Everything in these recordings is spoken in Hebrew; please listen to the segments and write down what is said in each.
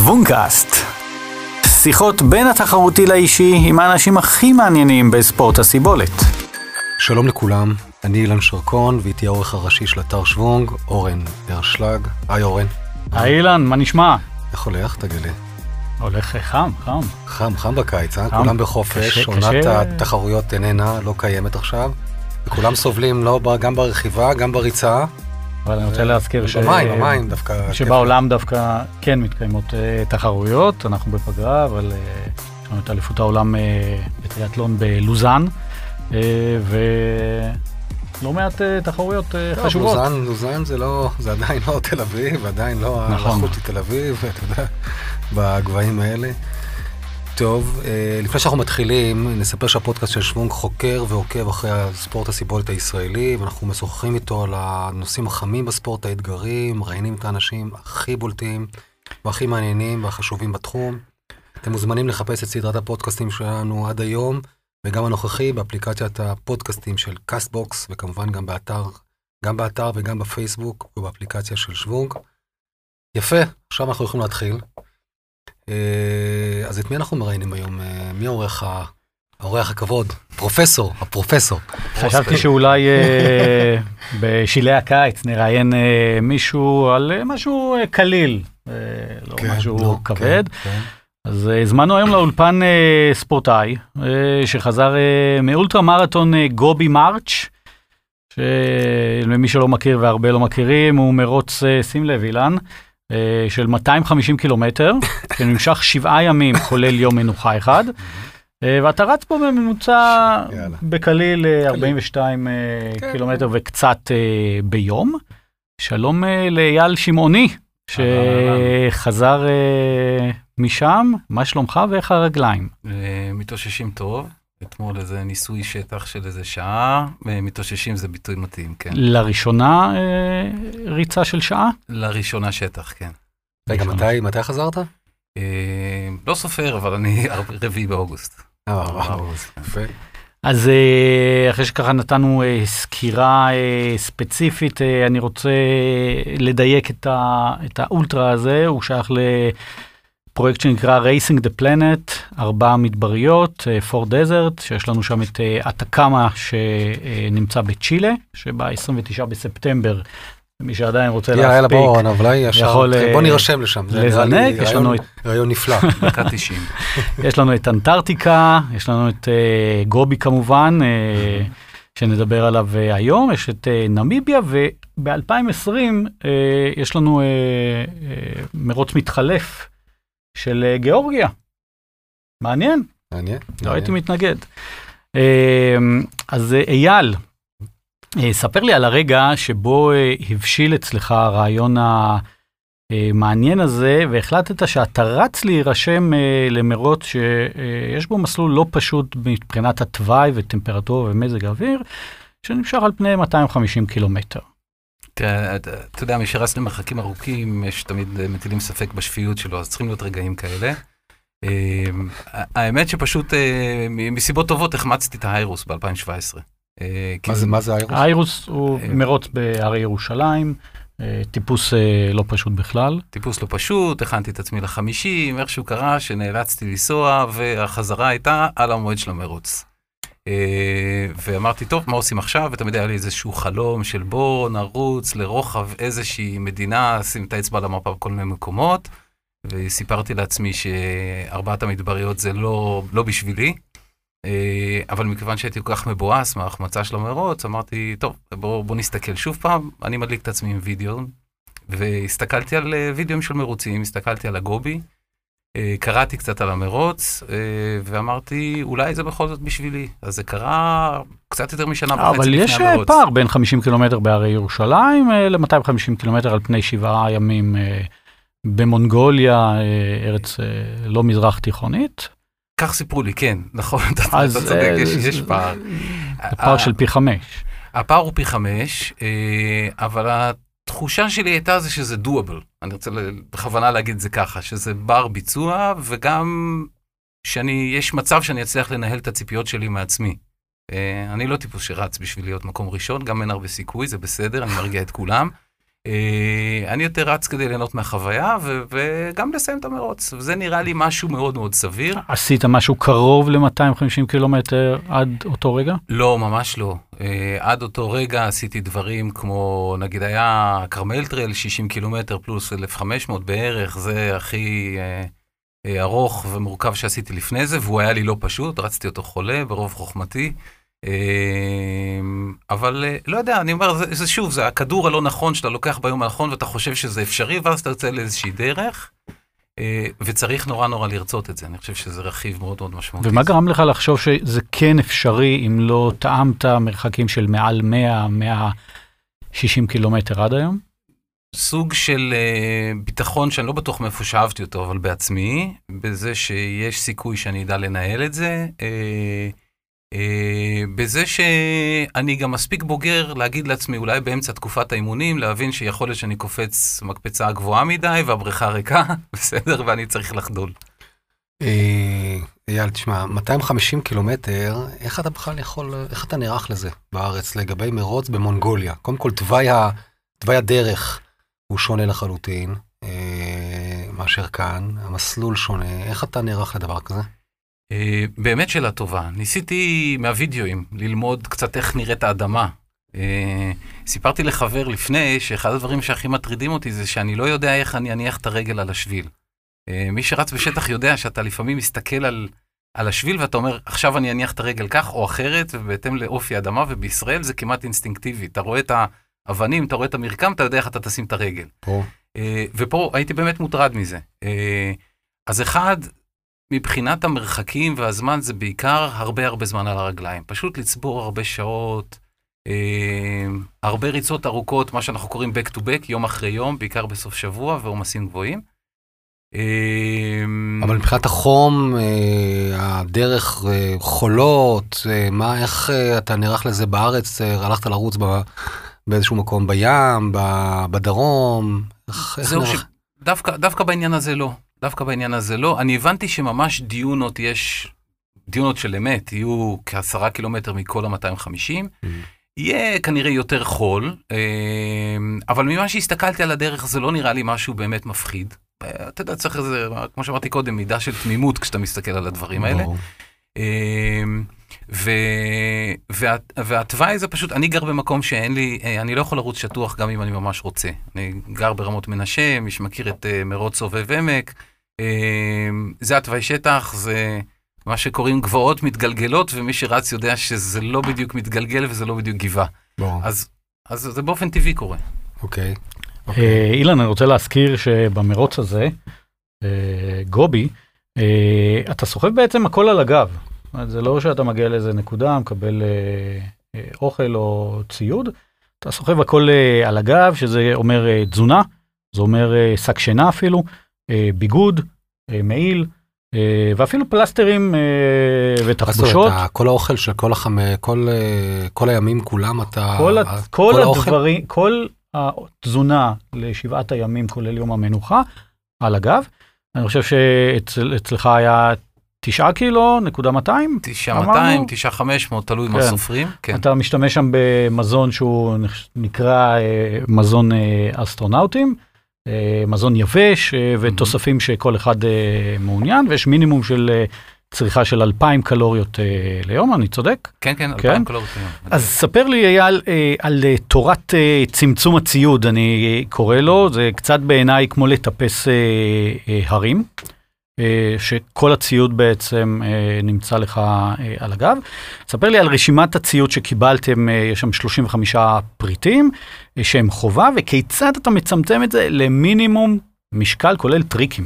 שוונקאסט. שיחות בין התחרותי לאישי עם האנשים הכי מעניינים בספורט הסיבולת. שלום לכולם, אני אילן שרקון ואיתי העורך הראשי של אתר שוונג, אורן הרשלג. היי אורן. היי אילן, מה נשמע? איך הולך? תגלה. הולך חם, חם. חם, חם בקיץ, אה? כולם בחופש, קשה, עונת קשה. התחרויות איננה, לא קיימת עכשיו. וכולם סובלים לא גם ברכיבה, גם בריצה. אבל אני רוצה להזכיר ש... במים, במים דווקא. שבעולם דווקא כן מתקיימות אה, תחרויות, אנחנו בפגרה, אבל אה, יש לנו את אליפות העולם אה, בטריאטלון בלוזאן, אה, ולא מעט תחרויות חשובות. לוזן, לוזן זה לא, זה עדיין לא תל אביב, עדיין לא נכון. הלחות של תל אביב, אתה יודע, בגבהים האלה. טוב, אה, לפני שאנחנו מתחילים, נספר שהפודקאסט של שוונג חוקר ועוקב אחרי הספורט הסיבולת הישראלי, ואנחנו משוחחים איתו על הנושאים החמים בספורט, האתגרים, מראיינים את האנשים הכי בולטים והכי מעניינים והחשובים בתחום. אתם מוזמנים לחפש את סדרת הפודקאסטים שלנו עד היום, וגם הנוכחי באפליקציית הפודקאסטים של Castbox, וכמובן גם באתר, גם באתר וגם בפייסבוק ובאפליקציה של שוונג. יפה, עכשיו אנחנו יכולים להתחיל. אה, אז את מי אנחנו מראיינים היום? אה, מי האורח ה... האורח הכבוד? פרופסור, הפרופסור. חשבתי שאולי אה, בשלהי הקיץ נראיין מישהו על משהו קליל, לא כן, משהו לא, כבד. כן, כן. אז הזמנו היום לאולפן ספורטאי שחזר מאולטרה מרתון גובי מרץ', שלמי שלא מכיר והרבה לא מכירים, הוא מרוץ, שים לב אילן, של 250 קילומטר, שנמשך שבעה ימים, כולל יום מנוחה אחד. אה, ואתה רץ פה בממוצע יאללה. בקליל אה, 42 אה, כן, קילומטר וקצת אה, ביום. שלום אה, לאייל שמעוני, שחזר אה, משם, מה שלומך ואיך הרגליים? אה, מתאוששים טוב, אתמול איזה ניסוי שטח של איזה שעה, אה, מתאוששים זה ביטוי מתאים, כן. לראשונה אה, ריצה של שעה? לראשונה שטח, כן. רגע. מתי, מתי חזרת? אה, לא סופר, אבל אני רביעי באוגוסט. אה, וואו, יפה. אז אה, אחרי שככה נתנו אה, סקירה ספציפית, אני רוצה לדייק את, ה, את האולטרה הזה, הוא שייך לפרויקט שנקרא Racing the Planet, ארבע מדבריות, אה, Four Desert, שיש לנו שם את אה, אטקמה שנמצא בצ'ילה, שב-29 בספטמבר, מי שעדיין רוצה יאללה, יאללה, להספיק, בואו, אולי ישר, יכול, אה, בוא נירשם לשם. זה נראה לי לזנק, יש לנו את רעיון נפלא. דקה 90. יש לנו את אנטארקטיקה, יש לנו את uh, גובי כמובן, uh, שנדבר עליו uh, היום, יש את uh, נמיביה, וב-2020 uh, יש לנו uh, uh, מרוץ מתחלף של uh, גיאורגיה. מעניין, מעניין. לא הייתי מעניין. מתנגד. Uh, אז uh, אייל, ספר לי על הרגע שבו הבשיל אצלך הרעיון המעניין הזה, והחלטת שאתה רץ להירשם למרוץ שיש בו מסלול לא פשוט מבחינת התוואי וטמפרטורה ומזג האוויר, שנמשך על פני 250 קילומטר. תראה, אתה יודע, מי שרץ למרחקים ארוכים, יש תמיד אה, מטילים ספק בשפיות שלו, אז צריכים להיות רגעים כאלה. אה, האמת שפשוט אה, מסיבות טובות החמצתי את ההיירוס ב-2017. מה זה- מה זה האירוס? האיירוס הוא מרוץ בהרי ירושלים, טיפוס לא פשוט בכלל. טיפוס לא פשוט, הכנתי את עצמי לחמישים, איכשהו קרה שנאלצתי לנסוע, והחזרה הייתה על המועד של המרוץ. אה, ואמרתי, טוב, מה עושים עכשיו? ותמיד היה לי איזשהו חלום של בוא נרוץ לרוחב איזושהי מדינה, שים את האצבע על המפה בכל מיני מקומות, וסיפרתי לעצמי שארבעת המדבריות זה לא, לא בשבילי. אה, אבל מכיוון שהייתי כל כך מבואס מההחמצה של המרוץ, אמרתי, טוב, בוא, בוא נסתכל שוב פעם, אני מדליק את עצמי עם וידאו, והסתכלתי על אה, וידאוים של מרוצים, הסתכלתי על הגובי, קראתי קצת על המרוץ, אה, ואמרתי, אולי זה בכל זאת בשבילי. אז זה קרה קצת יותר משנה וחצי אבל לפני יש אה, המרוץ. פער בין 50 קילומטר בהרי ירושלים אה, ל-250 קילומטר על פני שבעה ימים אה, במונגוליה, אה, ארץ אה, לא מזרח תיכונית. כך סיפרו לי, כן, נכון, אתה צודק, אה, יש- יש פער. פער של פי חמש. הפער הוא פי חמש, אה, אבל התחושה שלי הייתה זה שזה דואבל. אני רוצה בכוונה להגיד את זה ככה, שזה בר ביצוע, וגם שאני, יש מצב שאני אצליח לנהל את הציפיות שלי מעצמי. אה, אני לא טיפוס שרץ בשביל להיות מקום ראשון, גם אין הרבה סיכוי, זה בסדר, אני מרגיע את כולם. אה, אני יותר רץ כדי ליהנות מהחוויה ו- וגם לסיים את המרוץ. וזה נראה לי משהו מאוד מאוד סביר. עשית משהו קרוב ל-250 קילומטר עד אותו רגע? לא, ממש לא. אה, עד אותו רגע עשיתי דברים כמו, נגיד היה כרמל טרל 60 קילומטר פלוס 1,500 בערך, זה הכי אה, ארוך ומורכב שעשיתי לפני זה, והוא היה לי לא פשוט, רצתי אותו חולה ברוב חוכמתי. אבל לא יודע, אני אומר, זה, זה שוב, זה הכדור הלא נכון שאתה לוקח ביום הנכון ואתה חושב שזה אפשרי, ואז אתה יוצא לאיזושהי דרך, וצריך נורא נורא לרצות את זה. אני חושב שזה רכיב מאוד מאוד משמעותי. ומה גרם לך לחשוב שזה כן אפשרי אם לא טעמת מרחקים של מעל 100, 160 קילומטר עד היום? סוג של uh, ביטחון שאני לא בטוח מאיפה שאהבתי אותו, אבל בעצמי, בזה שיש סיכוי שאני אדע לנהל את זה. אה, בזה שאני גם מספיק בוגר להגיד לעצמי, אולי באמצע תקופת האימונים, להבין שיכול להיות שאני קופץ מקפצה גבוהה מדי והבריכה ריקה, בסדר, ואני צריך לחדול. אה, אייל, תשמע, 250 קילומטר, איך אתה בכלל יכול, איך אתה נערך לזה בארץ לגבי מרוץ במונגוליה? קודם כל, תוואי הדרך הוא שונה לחלוטין אה, מאשר כאן, המסלול שונה, איך אתה נערך לדבר כזה? אה, באמת שאלה טובה. ניסיתי מהווידאוים ללמוד קצת איך נראית האדמה. אה, סיפרתי לחבר לפני שאחד הדברים שהכי מטרידים אותי זה שאני לא יודע איך אני אניח את הרגל על השביל. אה, מי שרץ בשטח יודע שאתה לפעמים מסתכל על, על השביל ואתה אומר, עכשיו אני אניח את הרגל כך או אחרת, ובהתאם לאופי האדמה, ובישראל זה כמעט אינסטינקטיבי. אתה רואה את האבנים, אתה רואה את המרקם, אתה יודע איך אתה תשים את הרגל. פה. ופה הייתי באמת מוטרד מזה. אז אחד, מבחינת המרחקים והזמן זה בעיקר הרבה הרבה זמן על הרגליים. פשוט לצבור הרבה שעות, אה, הרבה ריצות ארוכות, מה שאנחנו קוראים back to back, יום אחרי יום, בעיקר בסוף שבוע ועומסים גבוהים. אה, אבל מבחינת החום, אה, הדרך, אה, חולות, אה, מה, איך אה, אתה נערך לזה בארץ? אה, הלכת לרוץ ב, באיזשהו מקום בים, בדרום? איך, איך נערך? שדווקא דווקא בעניין הזה לא. דווקא בעניין הזה לא. אני הבנתי שממש דיונות יש, דיונות של אמת, יהיו כעשרה קילומטר מכל ה-250. Mm. יהיה כנראה יותר חול, אה, אבל ממה שהסתכלתי על הדרך זה לא נראה לי משהו באמת מפחיד. אה, אתה יודע, צריך איזה, כמו שאמרתי קודם, מידה של תמימות כשאתה מסתכל על הדברים האלה. אה, ו... וה... והתוואי זה פשוט, אני גר במקום שאין לי, אני לא יכול לרוץ שטוח גם אם אני ממש רוצה. אני גר ברמות מנשה, מי שמכיר את מרוץ סובב עמק, זה התוואי שטח, זה מה שקוראים גבעות מתגלגלות, ומי שרץ יודע שזה לא בדיוק מתגלגל וזה לא בדיוק גבעה. ברור. אז, אז זה באופן טבעי קורה. אוקיי. אה, אילן, אני רוצה להזכיר שבמרוץ הזה, אה, גובי, אה, אתה סוחב בעצם הכל על הגב. זה לא שאתה מגיע לאיזה נקודה, מקבל אוכל או ציוד, אתה סוחב הכל על הגב, שזה אומר תזונה, זה אומר שק שינה אפילו, ביגוד, אה, מעיל, אה, ואפילו פלסטרים אה, מה ותחבושות. כל האוכל של כל החמ... כל, אה, כל הימים כולם אתה... כל, ה- כל האוכל? הדברים, כל התזונה לשבעת הימים, כולל יום המנוחה, על הגב. אני חושב שאצלך היה תשעה קילו, נקודה 200. תשעה אמרנו? 200, תשעה 500, תלוי מה כן. סופרים. כן. אתה משתמש שם במזון שהוא נקרא אה, מזון אה, אסטרונאוטים, אה, מזון יבש אה, ותוספים שכל אחד אה, מעוניין, ויש מינימום של אה, צריכה של 2,000 קלוריות אה, ליום, אני צודק? כן, כן, כן? 2,000 קלוריות ביום. אז ספר לי אייל אה, על אה, תורת אה, צמצום הציוד, אני אה, קורא לו, זה קצת בעיניי כמו לטפס אה, אה, הרים, אה, שכל הציוד בעצם אה, נמצא לך אה, על הגב. ספר לי על רשימת הציוד שקיבלתם, אה, יש שם 35 פריטים אה, שהם חובה, וכיצד אתה מצמצם את זה למינימום משקל, כולל טריקים.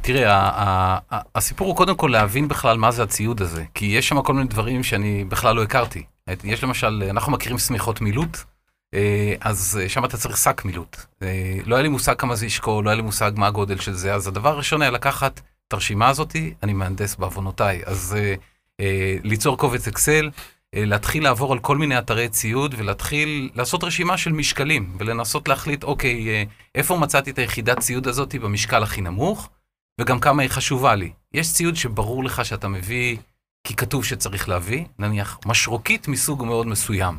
תראה, הסיפור הוא קודם כל להבין בכלל מה זה הציוד הזה, כי יש שם כל מיני דברים שאני בכלל לא הכרתי. יש למשל, אנחנו מכירים שמיכות מילוט, אה, אז אה, שם אתה צריך שק מילוט. אה, לא היה לי מושג כמה זה ישקול, לא היה לי מושג מה הגודל של זה, אז הדבר הראשון היה לקחת את הרשימה הזאתי, אני מהנדס בעוונותיי, אז אה, אה, ליצור קובץ אקסל, אה, להתחיל לעבור על כל מיני אתרי ציוד ולהתחיל לעשות רשימה של משקלים ולנסות להחליט, אוקיי, אה, איפה מצאתי את היחידת ציוד הזאתי במשקל הכי נמוך, וגם כמה היא חשובה לי. יש ציוד שברור לך שאתה מביא כי כתוב שצריך להביא, נניח משרוקית מסוג מאוד מסוים,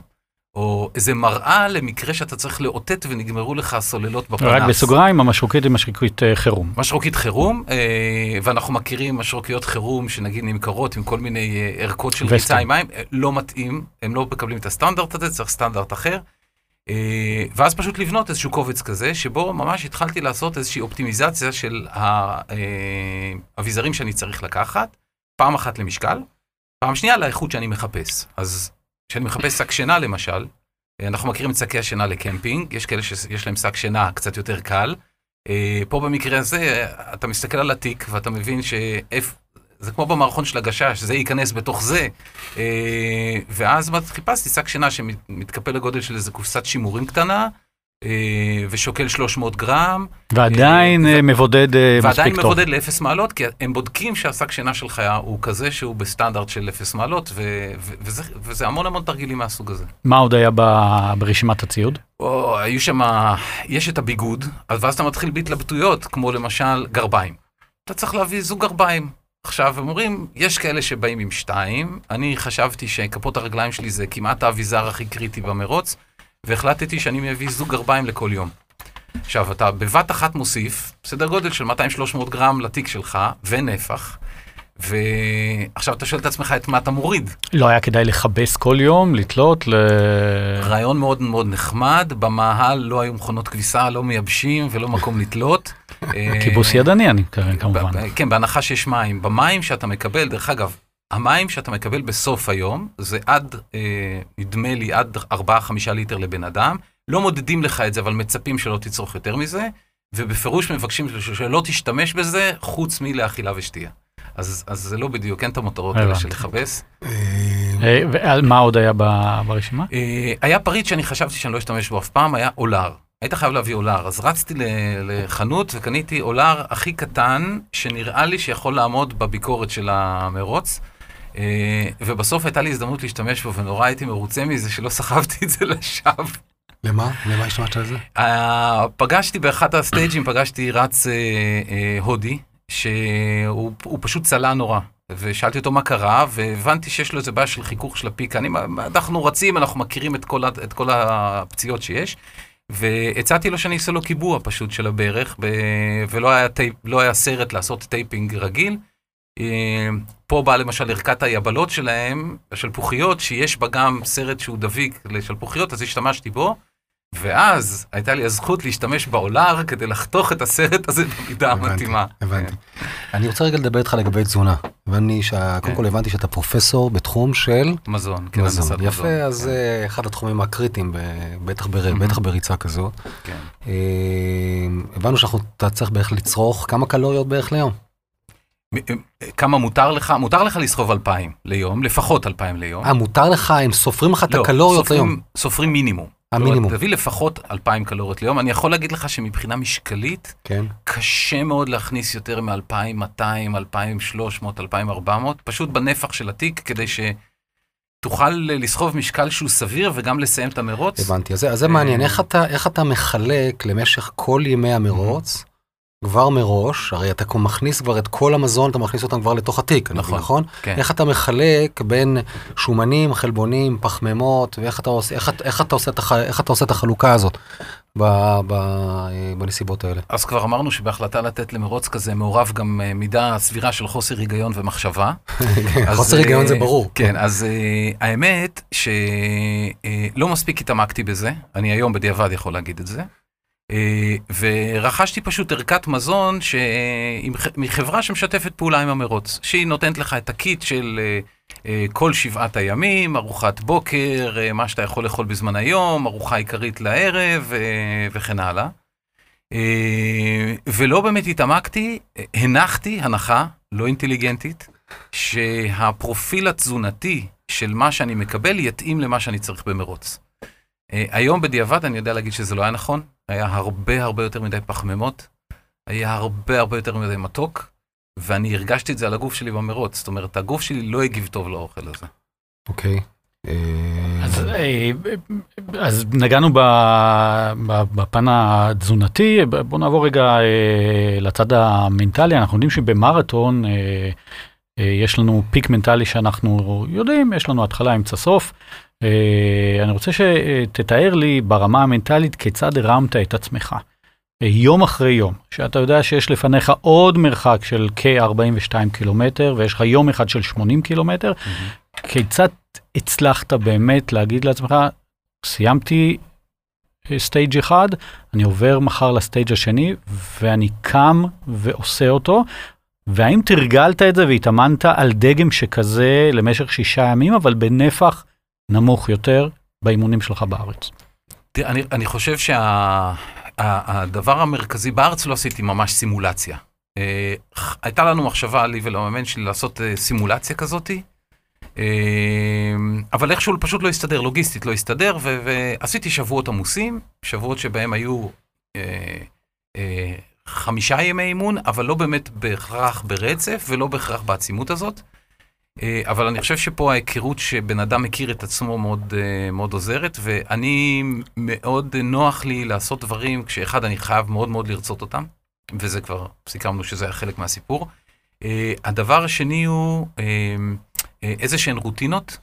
או איזה מראה למקרה שאתה צריך לאותת ונגמרו לך הסוללות בפנס. רק בסוגריים, המשרוקית היא משרוקית אה, חירום. משרוקית חירום, אה, ואנחנו מכירים משרוקיות חירום שנגיד נמכרות עם כל מיני אה, ערכות של. ריצה עם מים, לא מתאים, הם לא מקבלים את הסטנדרט הזה, צריך סטנדרט אחר. ואז פשוט לבנות איזשהו קובץ כזה, שבו ממש התחלתי לעשות איזושהי אופטימיזציה של האביזרים שאני צריך לקחת, פעם אחת למשקל, פעם שנייה לאיכות שאני מחפש. אז כשאני מחפש שק שינה למשל, אה, אנחנו מכירים את שקי השינה לקמפינג, יש כאלה שיש להם שק שינה קצת יותר קל. אה, פה במקרה הזה, אה, אתה מסתכל על התיק ואתה מבין שאיפה... זה כמו במערכון של הגשש, זה ייכנס בתוך זה. ואז חיפשתי שק שינה שמתקפל לגודל של איזה קופסת שימורים קטנה, ושוקל 300 גרם. ועדיין אה, אה, מבודד אה, ועדיין מספיק טוב. מבודד לאפס מעלות, כי הם בודקים שהשק שינה שלך הוא כזה שהוא בסטנדרט של אפס מעלות, ו- ו- וזה, וזה המון המון תרגילים מהסוג הזה. מה עוד היה ב- ברשימת הציוד? או, היו שם, יש את הביגוד, אז ואז אתה מתחיל בהתלבטויות, כמו למשל גרביים. אתה צריך להביא זוג גרביים. עכשיו, הם אומרים, יש כאלה שבאים עם שתיים, אני חשבתי שכפות הרגליים שלי זה כמעט האביזר הכי קריטי במרוץ, והחלטתי שאני מביא זוג גרביים לכל יום. עכשיו, אתה בבת אחת מוסיף סדר גודל של 200-300 גרם לתיק שלך, ונפח, ועכשיו אתה שואל את עצמך את מה אתה מוריד. לא היה כדאי לכבס כל יום, לתלות, ל... רעיון מאוד מאוד נחמד, במאהל לא היו מכונות כביסה, לא מייבשים ולא מקום לתלות. כיבוס ידני, אני מתכוון כמובן. כן, בהנחה שיש מים. במים שאתה מקבל, דרך אגב, המים שאתה מקבל בסוף היום, זה עד, אה, נדמה לי, עד 4-5 ליטר לבן אדם. לא מודדים לך את זה, אבל מצפים שלא תצרוך יותר מזה, ובפירוש מבקשים של- שלא תשתמש בזה, חוץ מלאכילה ושתייה. אז, אז זה לא בדיוק, אין את המותרות האלה של. לכבס. אה, אה, ומה עוד היה ברשימה? אה, היה פריט שאני חשבתי שאני לא אשתמש בו אף פעם, היה אולר. היית חייב להביא אולר, אז רצתי לחנות וקניתי אולר הכי קטן, שנראה לי שיכול לעמוד בביקורת של המרוץ. אה, ובסוף הייתה לי הזדמנות להשתמש בו, ונורא הייתי מרוצה מזה שלא סחבתי את זה לשווא. למה? למה השתמשת על זה? אה, פגשתי באחד הסטייג'ים, פגשתי רץ אה, הודי, שהוא הוא פשוט צלע נורא. ושאלתי אותו מה קרה, והבנתי שיש לו איזה בעיה של חיכוך של הפיק. אני, אנחנו רצים, אנחנו מכירים את כל, את כל הפציעות שיש. והצעתי לו שאני אעשה לו קיבוע פשוט של הברך, ב... ולא היה, טייפ, לא היה סרט לעשות taping רגיל. אה, פה באה למשל ערכת היבלות שלהם, השלפוחיות, שיש בה גם סרט שהוא דביק לשלפוחיות, אז השתמשתי בו. ואז הייתה לי הזכות להשתמש באולר כדי לחתוך את הסרט הזה במידה המתאימה. הבנתי. אני רוצה רגע לדבר איתך לגבי תזונה. ואני, שה- קודם כן. כל הבנתי שאתה פרופסור בתחום של כן, מזון, כן, מזון. יפה. אז כן, זה אחד התחומים הקריטיים, בטח בר-. בטח בריצה כזאת. כן. אה, הבנו שאתה צריך בערך לצרוך כמה קלוריות בערך ליום. מ- כמה מותר לך? מותר לך לסחוב 2,000 ליום, לפחות 2,000 ליום. אה, מותר לך, הם סופרים לך את לא, הקלוריות סופרים- ליום. סופרים מינימום. המינימום. תביא לפחות 2,000 קלוריות ליום. אני יכול להגיד לך שמבחינה משקלית, כן. קשה מאוד להכניס יותר מ-2,200, 2,300, 2,400, פשוט בנפח של התיק, כדי שתוכל לסחוב משקל שהוא סביר וגם לסיים את המרוץ. הבנתי, אז זה, אז זה מעניין, אה, איך אתה, איך אתה מחלק למשך כל ימי המרוץ, כבר מראש, הרי אתה מכניס כבר את כל המזון, אתה מכניס אותם כבר לתוך התיק, נכון, נכון? כן. איך אתה מחלק בין שומנים, חלבונים, פחמימות, ואיך אתה עושה, איך, איך אתה עושה את, הח, איך אתה עושה את החלוקה הזאת ב, ב, אה, בנסיבות האלה? אז כבר אמרנו שבהחלטה לתת למרוץ כזה מעורב גם אה, מידה סבירה של חוסר היגיון ומחשבה. אז, חוסר היגיון זה אה, ברור. כן, אז האמת שלא מספיק התעמקתי בזה, אני היום בדיעבד יכול להגיד את זה. אה, ורכשתי פשוט ערכת מזון ש... מחברה שמשתפת פעולה עם המרוץ, שהיא נותנת לך את הקיט של אה, אה, כל שבעת הימים, ארוחת בוקר, מה שאתה יכול לאכול בזמן היום, ארוחה עיקרית לערב וכן הלאה. אה, ולא באמת התעמקתי, הנחתי הנחה לא אינטליגנטית, שהפרופיל התזונתי של מה שאני מקבל יתאים למה שאני צריך במרוץ. אה, היום בדיעבד אני יודע להגיד שזה לא היה נכון, היה הרבה הרבה יותר מדי פחמימות, היה הרבה הרבה יותר מדי מתוק, ואני הרגשתי את זה על הגוף שלי במרוץ, זאת אומרת, הגוף שלי לא הגיב טוב לאוכל הזה. אוקיי. אה, אז, אה, אז נגענו ב- ב- בפן התזונתי, בוא נעבור רגע לצד המנטלי, אנחנו יודעים שבמרתון יש לנו פיק מנטלי שאנחנו יודעים, יש לנו התחלה, אמצע, סוף. אה, אני רוצה שתתאר לי ברמה המנטלית כיצד הרמת את עצמך. אה, יום אחרי יום, שאתה יודע שיש לפניך עוד מרחק של כ-42 קילומטר ויש לך יום אחד של 80 קילומטר, Mm-hmm. כיצד הצלחת באמת להגיד לעצמך, סיימתי סטייג' אחד, אני עובר מחר לסטייג' השני ואני קם ועושה אותו, והאם תרגלת את זה והתאמנת על דגם שכזה למשך שישה ימים, אבל בנפח נמוך יותר באימונים שלך בארץ? תראה, אני, אני חושב שהדבר המרכזי, בארץ לא עשיתי ממש סימולציה. אה, הייתה לנו מחשבה, לי ולמאמן שלי, לעשות אה, סימולציה כזאתי, אה, אבל איכשהו פשוט לא הסתדר, לוגיסטית לא הסתדר, ו- ועשיתי שבועות עמוסים, שבועות שבהם היו אה, אה, חמישה ימי אימון, אבל לא באמת בהכרח ברצף ולא בהכרח בעצימות הזאת. אה, אבל אני חושב שפה ההיכרות שבן אדם מכיר את עצמו מאוד, אה, מאוד עוזרת, ואני מאוד נוח לי לעשות דברים כשאחד אני חייב מאוד מאוד לרצות אותם, וזה כבר סיכמנו שזה היה חלק מהסיפור. אה, הדבר השני הוא איזה שהן רוטינות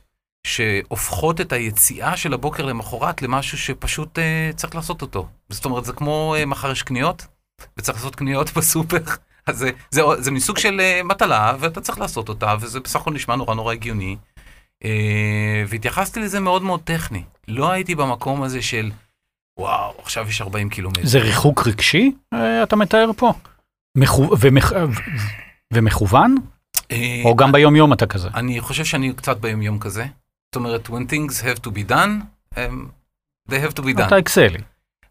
שהופכות את היציאה של הבוקר למחרת למשהו שפשוט צריך לעשות אותו. זאת אומרת, זה כמו מחר יש קניות, וצריך לעשות קניות בסופר. אז זה, זה, זה מסוג של uh, מטלה, ואתה צריך לעשות אותה, וזה בסך הכל נשמע נורא נורא הגיוני. Uh, והתייחסתי לזה מאוד מאוד טכני. לא הייתי במקום הזה של, וואו, עכשיו יש 40 קילומטר. זה ריחוק רגשי, אה, אתה מתאר פה? מכו... ומכ... ומכוון? Uh, או גם ביום יום אתה כזה? אני חושב שאני קצת ביום יום כזה. זאת אומרת, when things have to be done, um, they have to be done. אתה אקסלי.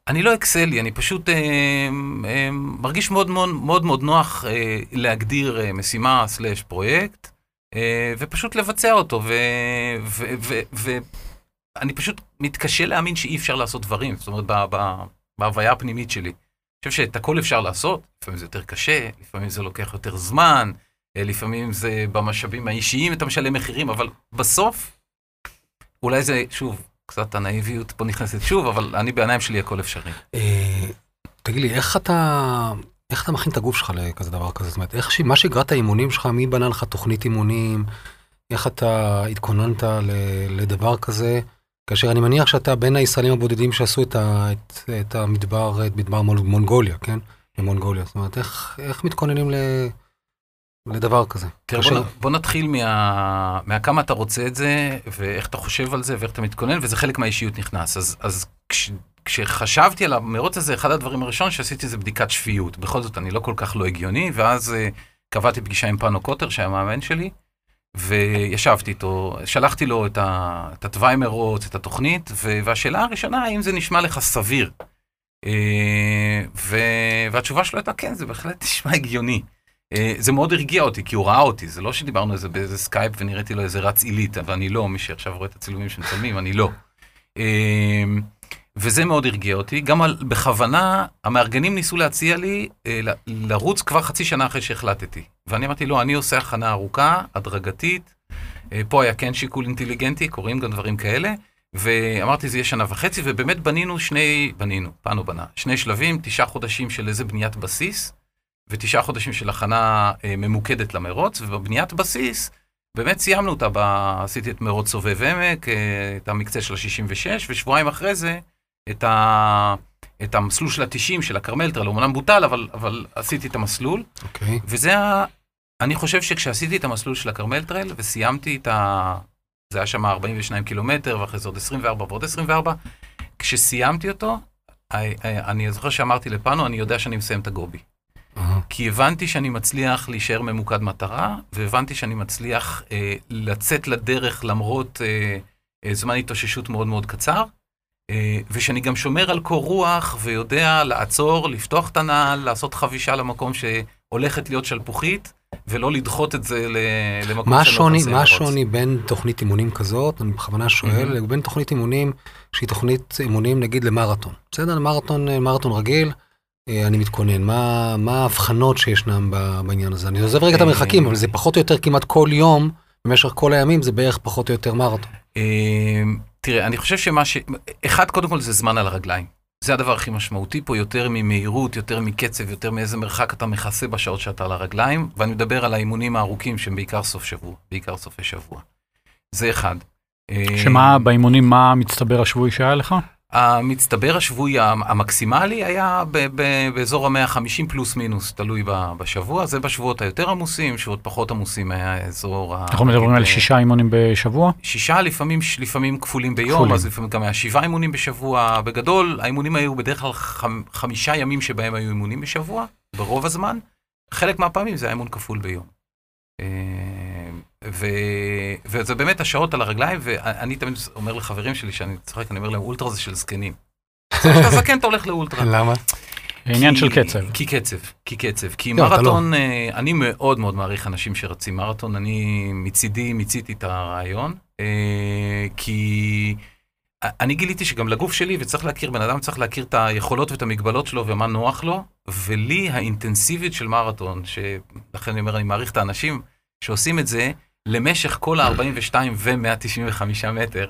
אני לא אקסלי, אני פשוט אה, אה, מרגיש מאוד מאוד מאוד מאוד נוח אה, להגדיר אה, משימה סלאש פרויקט, אה, ופשוט לבצע אותו, ואני פשוט מתקשה להאמין שאי אפשר לעשות דברים, זאת אומרת, בהוויה הפנימית שלי. אני חושב שאת הכל אפשר לעשות, לפעמים זה יותר קשה, לפעמים זה לוקח יותר זמן, אה, לפעמים זה במשאבים האישיים אתה משלם מחירים, אבל בסוף, אולי זה, שוב, קצת הנאיביות פה נכנסת שוב, אבל אני בעיניים שלי הכל אפשרי. אה, תגיד לי, איך אתה, איך אתה מכין את הגוף שלך לכזה דבר כזה? זאת אומרת, איך, ש- מה שגרת האימונים שלך, מי בנה לך תוכנית אימונים? איך אתה התכוננת ל- לדבר כזה? כאשר אני מניח שאתה בין הישראלים הבודדים שעשו את, ה, את, את המדבר, את מדבר מונגוליה, כן? במונגוליה. זאת אומרת, איך, איך מתכוננים ל, לדבר כזה? תראה, כאשר- בוא, בוא נתחיל מה, מהכמה אתה רוצה את זה, ואיך אתה חושב על זה, ואיך אתה מתכונן, וזה חלק מהאישיות נכנס. אז, אז כש, כשחשבתי על המרוץ הזה, אחד הדברים הראשון שעשיתי זה בדיקת שפיות. בכל זאת, אני לא כל כך לא הגיוני, ואז uh, קבעתי פגישה עם פאנו קוטר, שהיה מאמן שלי, וישבתי איתו, שלחתי לו את, ה, את התוואי מרוץ, את התוכנית, ו, והשאלה הראשונה, האם זה נשמע לך סביר? Uh, ו, והתשובה שלו הייתה, כן, זה בהחלט נשמע הגיוני. אה, זה מאוד הרגיע אותי, כי הוא ראה אותי, זה לא שדיברנו על זה באיזה סקייפ ונראיתי לו איזה רץ עילית, אבל אני לא, מי שעכשיו רואה את הצילומים שמצלמים, אני לא. אה, וזה מאוד הרגיע אותי. גם על, בכוונה, המארגנים ניסו להציע לי אה, לרוץ כבר חצי שנה אחרי שהחלטתי. ואני אמרתי, לא, אני עושה הכנה ארוכה, הדרגתית. פה היה כן שיקול אינטליגנטי, קורים גם דברים כאלה. ואמרתי, זה יהיה שנה וחצי, ובאמת בנינו שני, בנינו, פנו בנה, שני שלבים, תשעה חודשים של איזה בניית בסיס. ותשעה חודשים של הכנה אה, ממוקדת למרוץ, ובבניית בסיס, באמת סיימנו אותה, ב... עשיתי את מרוץ סובב עמק, אה, את המקצה של ה-66, ושבועיים אחרי זה, את, ה... את המסלול של ה-90 של הכרמל טרל, הוא אמנם בוטל, אבל, אבל עשיתי את המסלול, אוקיי. וזה ה... אני חושב שכשעשיתי את המסלול של הכרמל טרל, וסיימתי את ה... זה היה שם 42 קילומטר, ואחרי זה עוד 24 ועוד 24, כשסיימתי אותו, I- אני זוכר שאמרתי לפאנו, אני יודע שאני מסיים את הגובי. כי הבנתי שאני מצליח להישאר ממוקד מטרה, והבנתי שאני מצליח אה, לצאת לדרך למרות אה, אה, זמן התאוששות מאוד מאוד קצר, אה, ושאני גם שומר על קור רוח ויודע לעצור, לפתוח את הנעל, לעשות חבישה למקום שהולכת להיות שלפוחית, ולא לדחות את זה למקום מה שאני לא השוני, יכול מה לרוץ. השוני בין תוכנית אימונים כזאת, אני בכוונה שואל, מהמם. לבין תוכנית אימונים שהיא תוכנית אימונים נגיד למרתון. בסדר, מרתון, אה, מרתון רגיל, אני מתכונן. מה, מה ההבחנות שישנם בעניין הזה? אני עוזב רגע את אה, המרחקים, אבל זה פחות או יותר כמעט כל יום, במשך כל הימים זה בערך פחות או יותר מרתון. אה, תראה, אני חושב שמה ש... אחד, קודם כל זה זמן על הרגליים. זה הדבר הכי משמעותי פה, יותר ממהירות, יותר מקצב, יותר מאיזה מרחק אתה מכסה בשעות שאתה על הרגליים, ואני מדבר על האימונים הארוכים שהם בעיקר סוף שבוע, בעיקר סופי שבוע. זה אחד. אה, שמה, באימונים, מה המצטבר השבועי שהיה לך? המצטבר השבועי המ- המקסימלי היה ב- ב- באזור ה-150 פלוס מינוס, תלוי בשבוע. זה בשבועות היותר עמוסים, שבועות פחות עמוסים היה אזור. אנחנו מדברים על אה, שישה אימונים בשבוע? שישה, לפעמים, לפעמים כפולים ביום, כפולים. אז לפעמים גם היה שבעה אימונים בשבוע. בגדול, האימונים היו בדרך כלל חמ, חמישה ימים שבהם היו אימונים בשבוע, ברוב הזמן. חלק מהפעמים זה היה אימון כפול ביום. ו, וזה באמת השעות על הרגליים, ואני תמיד אומר לחברים שלי, שאני צוחק, אני אומר להם, אולטרה זה של זקנים. כשאתה זקן אתה הולך לאולטרה. למה? עניין של קצב. כי קצב, כי קצב. כי לא, אתה מרתון, אה, אני מאוד מאוד מעריך אנשים שרצים מרתון, אני מצידי מיציתי את הרעיון, אה, כי אני גיליתי שגם לגוף שלי, וצריך להכיר, בן אדם צריך להכיר את היכולות ואת המגבלות שלו ומה נוח לו, ולי האינטנסיביות של מרתון, שלכן אני אומר, אני מעריך את האנשים שעושים את זה, למשך כל ה-42 ו-195 מטר,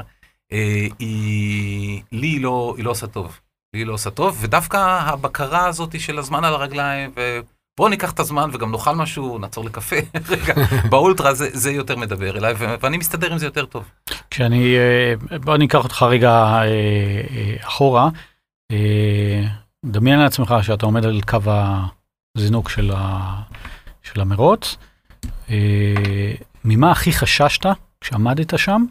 אה, היא, לי לא, היא לא עושה טוב. היא לא עושה טוב, ודווקא הבקרה הזאת של הזמן על הרגליים, ובואו ניקח את הזמן וגם נאכל משהו, נעצור לקפה, רגע, באולטרה זה, זה יותר מדבר אליי, ואני מסתדר עם זה יותר טוב. כשאני, אה, בוא אני אקח אותך רגע אה, אחורה. דמיין לעצמך שאתה עומד על קו הזינוק של, ה, של המרוץ. ממה הכי חששת כשעמדת שם?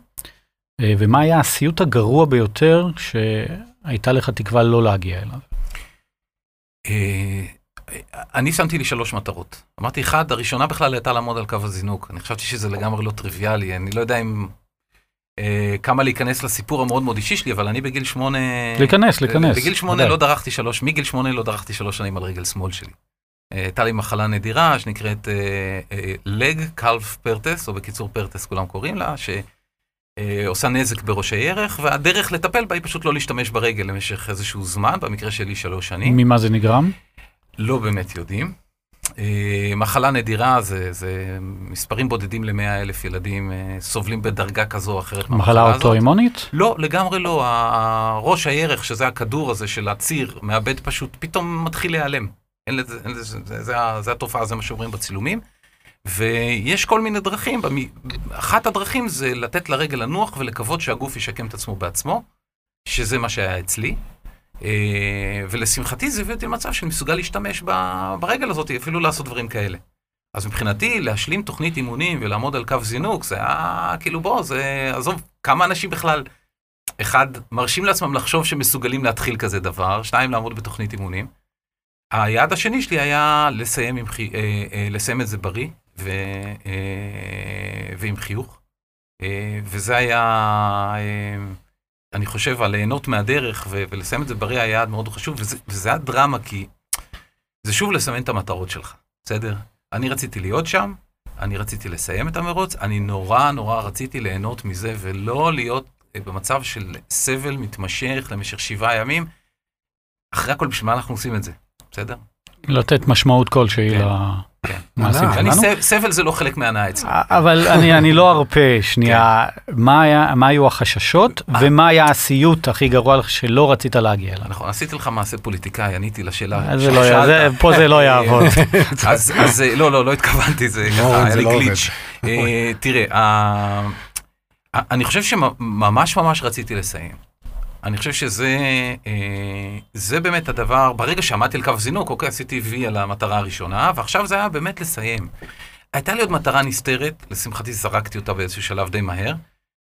אה, ומה היה הסיוט הגרוע ביותר שהייתה לך תקווה לא להגיע אליו? אה, אני שמתי לי שלוש מטרות. אמרתי, אחד, הראשונה בכלל הייתה לעמוד על קו הזינוק. אני חשבתי שזה לגמרי לא טריוויאלי, אני לא יודע אם... אה, כמה להיכנס לסיפור המאוד מאוד אישי שלי, אבל אני בגיל שמונה... להיכנס, להיכנס. בגיל שמונה. לא דרכתי שלוש, מגיל שמונה לא דרכתי שלוש שנים על רגל שמאל שלי. אה, הייתה לי מחלה נדירה שנקראת לג קלף פרטס, או בקיצור פרטס כולם קוראים לה, שעושה נזק בראשי ירך, והדרך לטפל בה היא פשוט לא להשתמש ברגל למשך איזשהו זמן, במקרה שלי שלוש שנים. ממה זה נגרם? לא באמת יודעים. אה, מחלה נדירה זה, זה מספרים בודדים למאה אלף ילדים אה, סובלים בדרגה כזו או אחרת מחלה הזאת. אוטואימונית? לא, לגמרי לא. ראש הירך, שזה הכדור הזה של הציר, מאבד פשוט, פתאום מתחיל להיעלם. אין לזה, אין לזה, זה, זה, זה התופעה, זה מה שאומרים בצילומים. ויש כל מיני דרכים, אחת הדרכים זה לתת לרגל לנוח ולקוות שהגוף ישקם את עצמו בעצמו, שזה מה שהיה אצלי. אה, ולשמחתי זה הביא אותי למצב שאני מסוגל להשתמש ברגל הזאת, אפילו לעשות דברים כאלה. אז מבחינתי, להשלים תוכנית אימונים ולעמוד על קו זינוק, זה היה כאילו בוא, זה, עזוב, כמה אנשים בכלל, אחד, מרשים לעצמם לחשוב שמסוגלים להתחיל כזה דבר, שניים, לעמוד בתוכנית אימונים. היעד השני שלי היה לסיים, עם, אה, אה, לסיים את זה בריא ו, אה, ועם חיוך. אה, וזה היה, אה, אני חושב, על ליהנות מהדרך ו- ולסיים את זה בריא היה יעד מאוד חשוב, וזה, וזה היה דרמה, כי זה שוב לסמן את המטרות שלך, בסדר? אני רציתי להיות שם, אני רציתי לסיים את המרוץ, אני נורא נורא רציתי ליהנות מזה ולא להיות אה, במצב של סבל מתמשך למשך שבעה ימים. אחרי הכל, בשביל מה אנחנו עושים את זה, בסדר? לתת משמעות כלשהי כן, למעשים הנאה. אני, שלנו? סבל זה לא חלק מהנאה אצלי. אבל אני, אני לא ארפה שנייה, מה, היה, מה היו החששות ומה היה הסיוט הכי גרוע לך שלא רצית להגיע אליו? נכון, עשיתי לך מעשה פוליטיקאי, עניתי לשאלה זה לא, פה זה לא יעבוד. אז, אז אה, לא, לא, לא התכוונתי, זה ככה, אורן, היה זה לי לא. גליץ'. אה, תראה, אני חושב שממש ממש רציתי לסיים. אני חושב שזה אה, זה באמת הדבר, ברגע שעמדתי על קו זינוק, אוקיי, עשיתי וי על המטרה הראשונה, ועכשיו זה היה באמת לסיים. הייתה לי עוד מטרה נסתרת, לשמחתי זרקתי אותה באיזשהו שלב די מהר,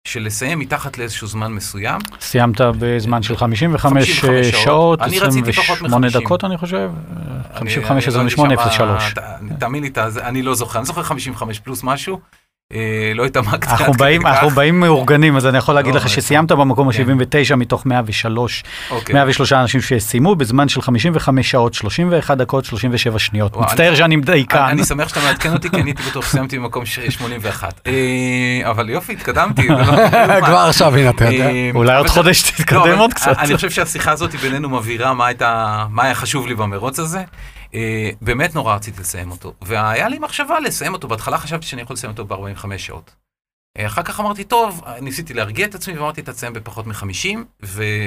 של לסיים מתחת לאיזשהו זמן מסוים. סיימת בזמן של 55 55 שעות, שעות. אני רציתי פחות 28 מ-50. דקות אני חושב, אני- 55 אני לא 28 הייתי שם, 03. ת- תאמין לי, אני לא זוכר, אני זוכר 55 פלוס משהו, אה, לא התעמקתי. אנחנו באים. אנחנו באים מאורגנים, אז אני יכול להגיד לא, לך לא, שסיימת במקום כן. ה-79 מתוך 103, אוקיי. 103 אנשים שסיימו בזמן של 55 שעות, 31 דקות, 37 שניות. וואו, מצטער שאני דייקן. אני שמח שאתה מעדכן אותי, כי אני הייתי בטוח שסיימתי במקום ש- 81. אה, אבל יופי, התקדמתי. זה לא- כבר עכשיו, הנה, אתה יודע. אה, אולי עוד חודש לא, תתקדם עוד קצת. אני חושב שהשיחה הזאת בינינו מבהירה מה היה חשוב לי במרוץ הזה. אה, באמת נורא רציתי לסיים אותו. והיה לי מחשבה לסיים אותו. בהתחלה חשבתי שאני יכול לסיים אותו ב-45 שעות. אה, אחר כך אמרתי, טוב, ניסיתי להרגיע את עצמי ואמרתי, תסיים בפחות מ-50,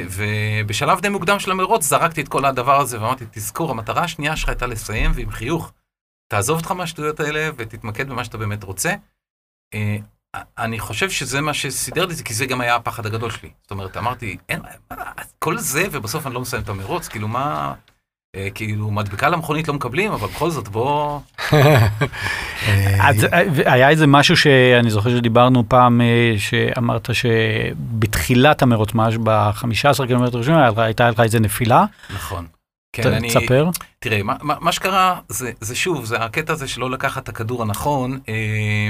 ובשלב די מוקדם של המרוץ זרקתי את כל הדבר הזה ואמרתי, תזכור, המטרה השנייה שלך הייתה לסיים ועם חיוך. תעזוב אותך מהשטויות האלה ותתמקד במה שאתה באמת רוצה. אה, אני חושב שזה מה שסידר לי, כי זה גם היה הפחד הגדול שלי. זאת אומרת, אמרתי, אין, כל זה, ובסוף אני לא מסיים את המרוץ, כאילו מה... אה, כאילו, מדבקה למכונית לא מקבלים, אבל בכל זאת, בוא... אה, היה איזה משהו שאני זוכר שדיברנו פעם, אה, שאמרת שבתחילת המרוץ, ממש ב-15 קילומטר ראשונים, הייתה לך איזה נפילה. נכון. כן, אני... תספר. תראה, מה, מה שקרה, זה, זה שוב, זה הקטע הזה שלא לקחת את הכדור הנכון. אה,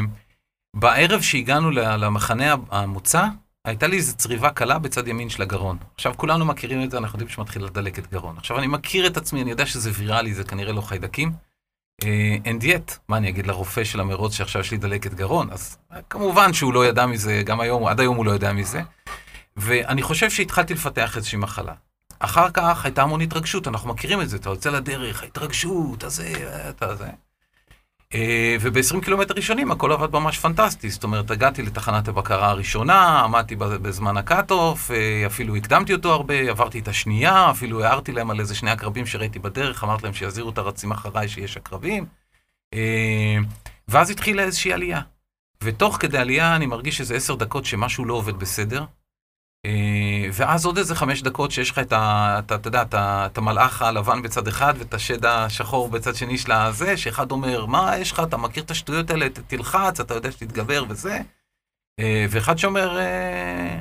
בערב שהגענו למחנה המוצא, הייתה לי איזו צריבה קלה בצד ימין של הגרון. עכשיו, כולנו מכירים את זה, אנחנו יודעים שמתחילה דלקת גרון. עכשיו, אני מכיר את עצמי, אני יודע שזה ויראלי, זה כנראה לא חיידקים. אין דיאט, מה אני אגיד לרופא של המרוץ שעכשיו יש לי דלקת גרון? אז כמובן שהוא לא ידע מזה, גם היום, עד היום הוא לא יודע מזה. ואני חושב שהתחלתי לפתח איזושהי מחלה. אחר כך הייתה המון התרגשות, אנחנו מכירים את זה, אתה יוצא לדרך, ההתרגשות, הזה, אתה זה. אה, וב-20 קילומטר ראשונים הכל עבד ממש פנטסטי, זאת אומרת, הגעתי לתחנת הבקרה הראשונה, עמדתי בזמן ה cut-off, אה, אפילו הקדמתי אותו הרבה, עברתי את השנייה, אפילו הערתי להם על איזה שני עקרבים שראיתי בדרך, אמרתי להם שיזהירו את הרצים אחריי שיש עקרבים. אה, ואז התחילה איזושהי עלייה. ותוך כדי עלייה אני מרגיש איזה עשר דקות שמשהו לא עובד בסדר. ואז עוד איזה חמש דקות שיש לך את ה... אתה יודע, את המלאך הלבן בצד אחד ואת השד השחור בצד שני של הזה, שאחד אומר, מה יש לך, אתה מכיר את השטויות האלה, תלחץ, אתה יודע שתתגבר וזה. אה, ואחד שאומר, אה,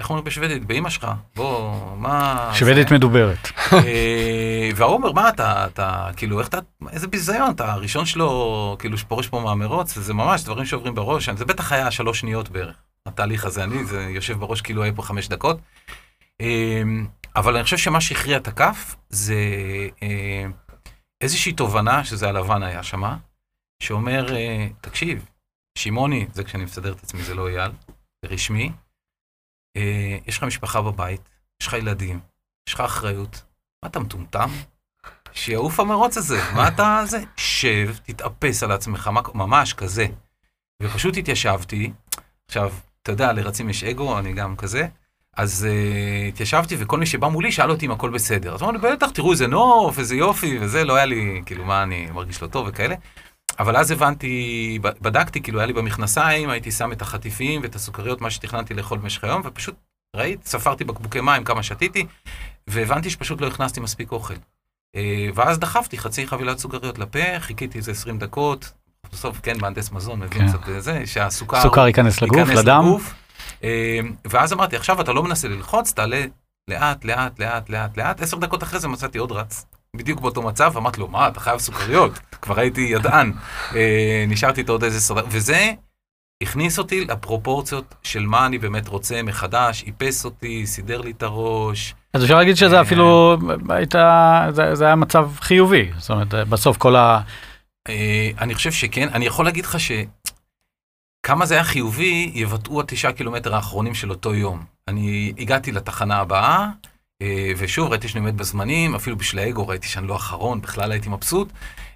איך אומרים בשוודית, באמא שלך, בוא, מה... שוודית זה? מדוברת. אה, והוא אומר, מה אתה, אתה, כאילו, איך אתה, איזה ביזיון, אתה הראשון שלו, כאילו, שפורש פה מהמרוץ, וזה ממש דברים שעוברים בראש, זה בטח היה שלוש שניות בערך. התהליך הזה, אני, זה יושב בראש כאילו היה פה חמש דקות. אמ, אבל אני חושב שמה שהכריע את הכף זה אה, איזושהי תובנה, שזה הלבן היה שמה, שאומר, אה, תקשיב, שמעוני, זה כשאני מסדר את עצמי, זה לא אייל, זה רשמי, אה, יש לך משפחה בבית, יש לך ילדים, יש לך אחריות, מה אתה מטומטם? שיעוף המרוץ הזה, מה אתה זה? שב, תתאפס על עצמך, ממש כזה. ופשוט התיישבתי. עכשיו, אתה יודע, לרצים יש אגו, אני גם כזה. אז uh, התיישבתי, וכל מי שבא מולי שאל אותי אם הכל בסדר. אז אמרנו, בטח, תראו איזה נוף, איזה יופי, וזה, לא היה לי, כאילו, מה, אני מרגיש לא טוב וכאלה. אבל אז הבנתי, בדקתי, כאילו, היה לי במכנסיים, הייתי שם את החטיפים ואת הסוכריות, מה שתכננתי לאכול במשך היום, ופשוט, ראית, ספרתי בקבוקי מים, כמה שתיתי, והבנתי שפשוט לא הכנסתי מספיק אוכל. Uh, ואז דחפתי חצי חבילת סוכריות לפה, חיכיתי איזה 20 דקות, בסוף, כן, מהנדס מזון מבין כן. קצת זה, שהסוכר... סוכר ייכנס לגוף, ייכנס לדם. לגוף, אה, ואז אמרתי, עכשיו אתה לא מנסה ללחוץ, תעלה לאט, לאט, לאט, לאט, לאט. עשר דקות אחרי זה מצאתי עוד רץ. בדיוק באותו מצב, אמרתי לו, מה, אתה חייב סוכריות? כבר הייתי ידען. אה, נשארתי איתו עוד איזה סרט, וזה הכניס אותי לפרופורציות של מה אני באמת רוצה מחדש, איפס אותי, סידר לי את הראש. אז אפשר להגיד שזה אה, אפילו הייתה, זה היה מצב חיובי. זאת אומרת, בסוף כל ה... אה, אני חושב שכן. אני יכול להגיד לך שכמה זה היה חיובי, יבטאו התשעה קילומטר האחרונים של אותו יום. אני הגעתי לתחנה הבאה, אה, ושוב, ראיתי שאני עומד בזמנים, אפילו בשביל האגו ראיתי שאני לא אחרון, בכלל הייתי מבסוט.